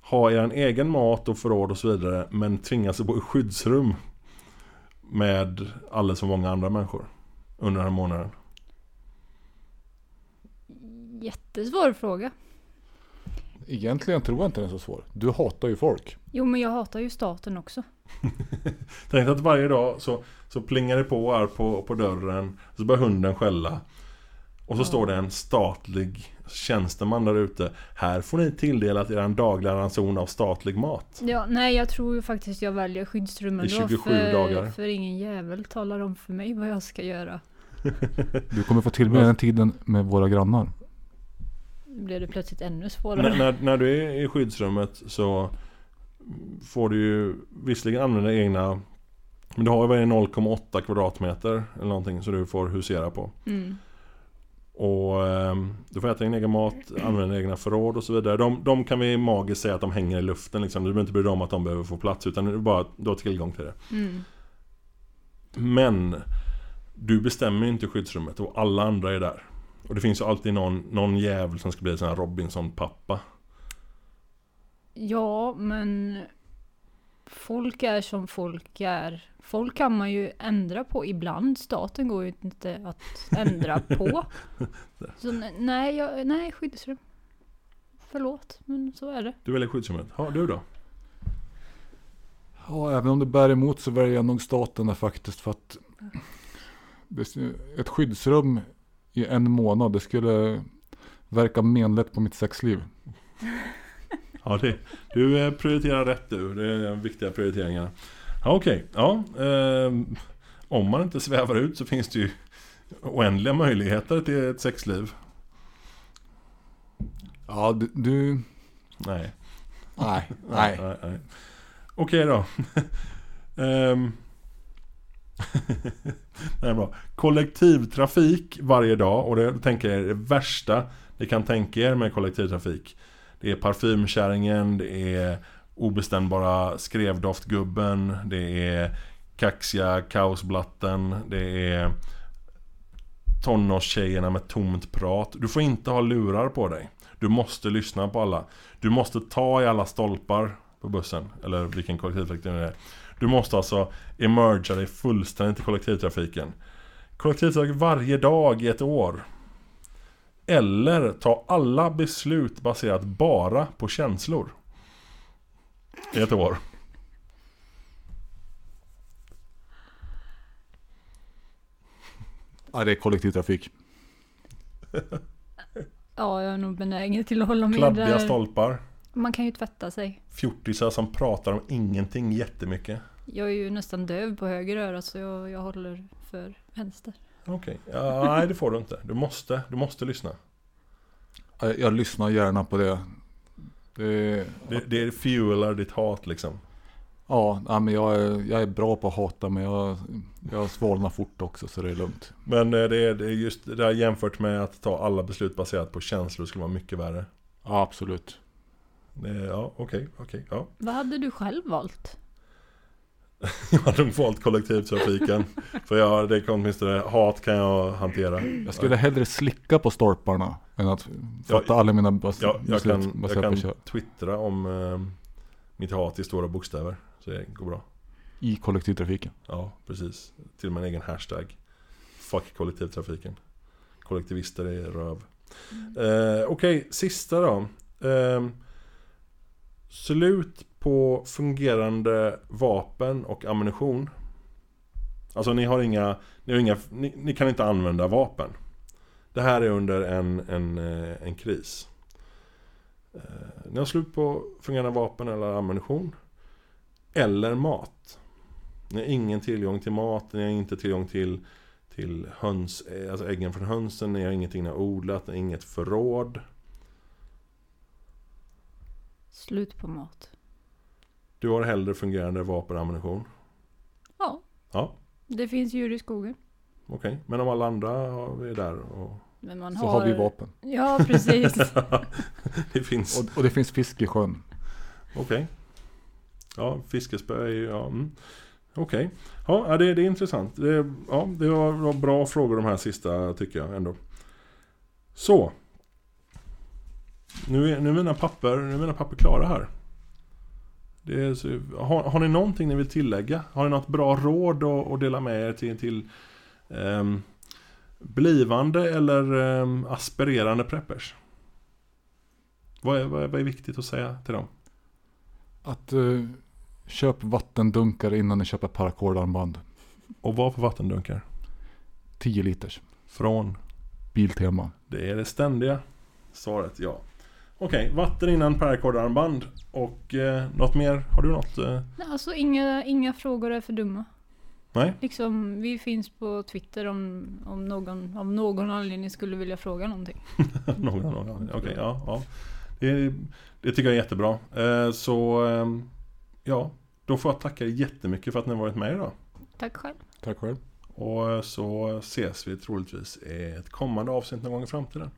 ha er egen mat och förråd och så vidare men tvingas bo i skyddsrum med alldeles för många andra människor under den här månaden. Jättesvår fråga. Egentligen tror jag inte den är så svår. Du hatar ju folk. Jo men jag hatar ju staten också. Tänk att varje dag så, så plingar det på här på, på dörren Så börjar hunden skälla Och så Ja. står det en statlig tjänsteman där ute Här får ni tilldelat er dagliga ranson av statlig mat Ja, nej jag tror ju faktiskt jag väljer skyddsrummen I då. 27 För, dagar. för ingen jävel talar om för mig vad jag ska göra. Du kommer få tillbringa den tiden med våra grannar. Nu blev det plötsligt ännu svårare. när, när, när du är i skyddsrummet så Får du ju visserligen använda egna Men du har ju bara 0,8 kvadratmeter eller någonting så du får husera på Mm. Och ehm, du får äta din egen mat, använda egna förråd och så vidare. De, de kan vi magiskt säga att de hänger i luften liksom. Du behöver inte bry dig om att de behöver få plats utan är bara du har tillgång till det. Mm. Men du bestämmer ju inte skyddsrummet och alla andra är där. Och det finns ju alltid någon, någon jävel som ska bli en sån här Robinson-pappa. Ja, men folk är som folk är. Folk kan man ju ändra på ibland. Staten går ju inte att ändra på. Så ne- nej, jag, nej, skyddsrum. Förlåt, men så är det. Du väljer skyddsrummet. Ja, du då? Ja, även om det bär emot så väljer jag nog staten faktiskt. För att ett skyddsrum i en månad, det skulle verka menligt på mitt sexliv. Ja, det, du eh, prioriterar rätt du. Det är viktiga prioriteringarna. Ja, okej. Ja, ehm, om man inte svävar ut så finns det ju oändliga möjligheter till ett sexliv. Ja, du... du Nej. nej, nej. nej, nej. Okej då. Ehm. det är bra. Kollektivtrafik varje dag och det tänker jag är det värsta ni kan tänka er med kollektivtrafik. Det är parfymkärringen, det är obestämbara skrevdoftgubben, det är kaxiga kaosblatten, det är tonårstjejerna med tomt prat. Du får inte ha lurar på dig. Du måste lyssna på alla. Du måste ta i alla stolpar på bussen, eller vilken kollektivtrafik det nu är. Du måste alltså emerga dig fullständigt i kollektivtrafiken. Kollektivtrafik varje dag i ett år. Eller ta alla beslut baserat bara på känslor. I ett år. Ja, det är kollektivtrafik. Ja, jag är nog benägen till att hålla med Kladdiga där. stolpar. Man kan ju tvätta sig. Fjortisar som pratar om ingenting jättemycket. Jag är ju nästan döv på höger öra så jag, jag håller för vänster. Okej, ja, nej det får du inte. Du måste, du måste lyssna. Jag, jag lyssnar gärna på det. det Det, det fuelar ditt hat liksom. ja, ja, men jag är, jag är bra på att hata men jag, jag svalnar fort också så det är lugnt. Men eh, det är, det är just det där jämfört med att ta alla beslut baserat på känslor skulle vara mycket värre. Ja, absolut. Det, ja, okej, okej, ja. Vad hade du själv valt? Jag hade nog valt kollektivtrafiken. För jag, det kan åtminstone, hat kan jag hantera. Jag skulle hellre slicka på stolparna än att fatta Ja, alla mina bas- Jag, jag beslut kan, jag baserat kan kö- twittra om eh, mitt hat i stora bokstäver. Så det går bra. i kollektivtrafiken. Ja, precis. Till och med en egen hashtag. Fuck kollektivtrafiken. Kollektivister är röv. Eh, Okej, sista då. Eh, slut på fungerande vapen och ammunition. Alltså ni har inga, ni, har inga ni, ni kan inte använda vapen. Det här är under en, en, eh, en kris. Eh, ni har slut på fungerande vapen eller ammunition. Eller mat. Ni har ingen tillgång till mat, ni har inte tillgång till, till höns, eh, alltså äggen från hönsen, ni har ingenting ni har odlat, ni har inget förråd. Slut på mat. Du har hellre fungerande vapen och ammunition. Ja, Ja, det finns djur i skogen. okej. Men om alla andra är där och Men man Så har vi vapen. Ja, precis. det finns... Och, och det finns fisk i sjön. Okej. Ja, fiskespö är ju... Ja, mm. Okej. Ja, det, det är intressant. Det, ja, det var, var bra frågor de här sista tycker jag ändå. Så. Nu är, nu är, mina, papper, nu är mina papper klara här. Är, har, har ni någonting ni vill tillägga? Har ni något bra råd att, att dela med er till, till ehm, blivande eller ehm, aspirerande preppers? Vad är, vad, är, vad är viktigt att säga till dem? Att eh, köp vattendunkar innan ni köper paracordarmband. Och vad för vattendunkar? 10 liters. Från? Biltema. Det är det ständiga svaret, ja. Okej, vatten innan paracordarmband. Och eh, något mer? Har du något? Eh? Nej, Alltså inga, inga frågor är för dumma. Nej? Liksom, vi finns på Twitter om, om någon av någon anledning skulle vilja fråga någonting. någon, någon, Okej, ja. ja. Det, det tycker jag är jättebra. Eh, så, eh, ja. Då får jag tacka jättemycket för att ni har varit med idag. Tack själv. Tack själv. Och eh, så ses vi troligtvis i ett kommande avsnitt någon gång i framtiden.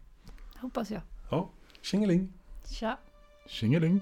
Hoppas jag. Ja, tjingeling! Tja. Tjingeling.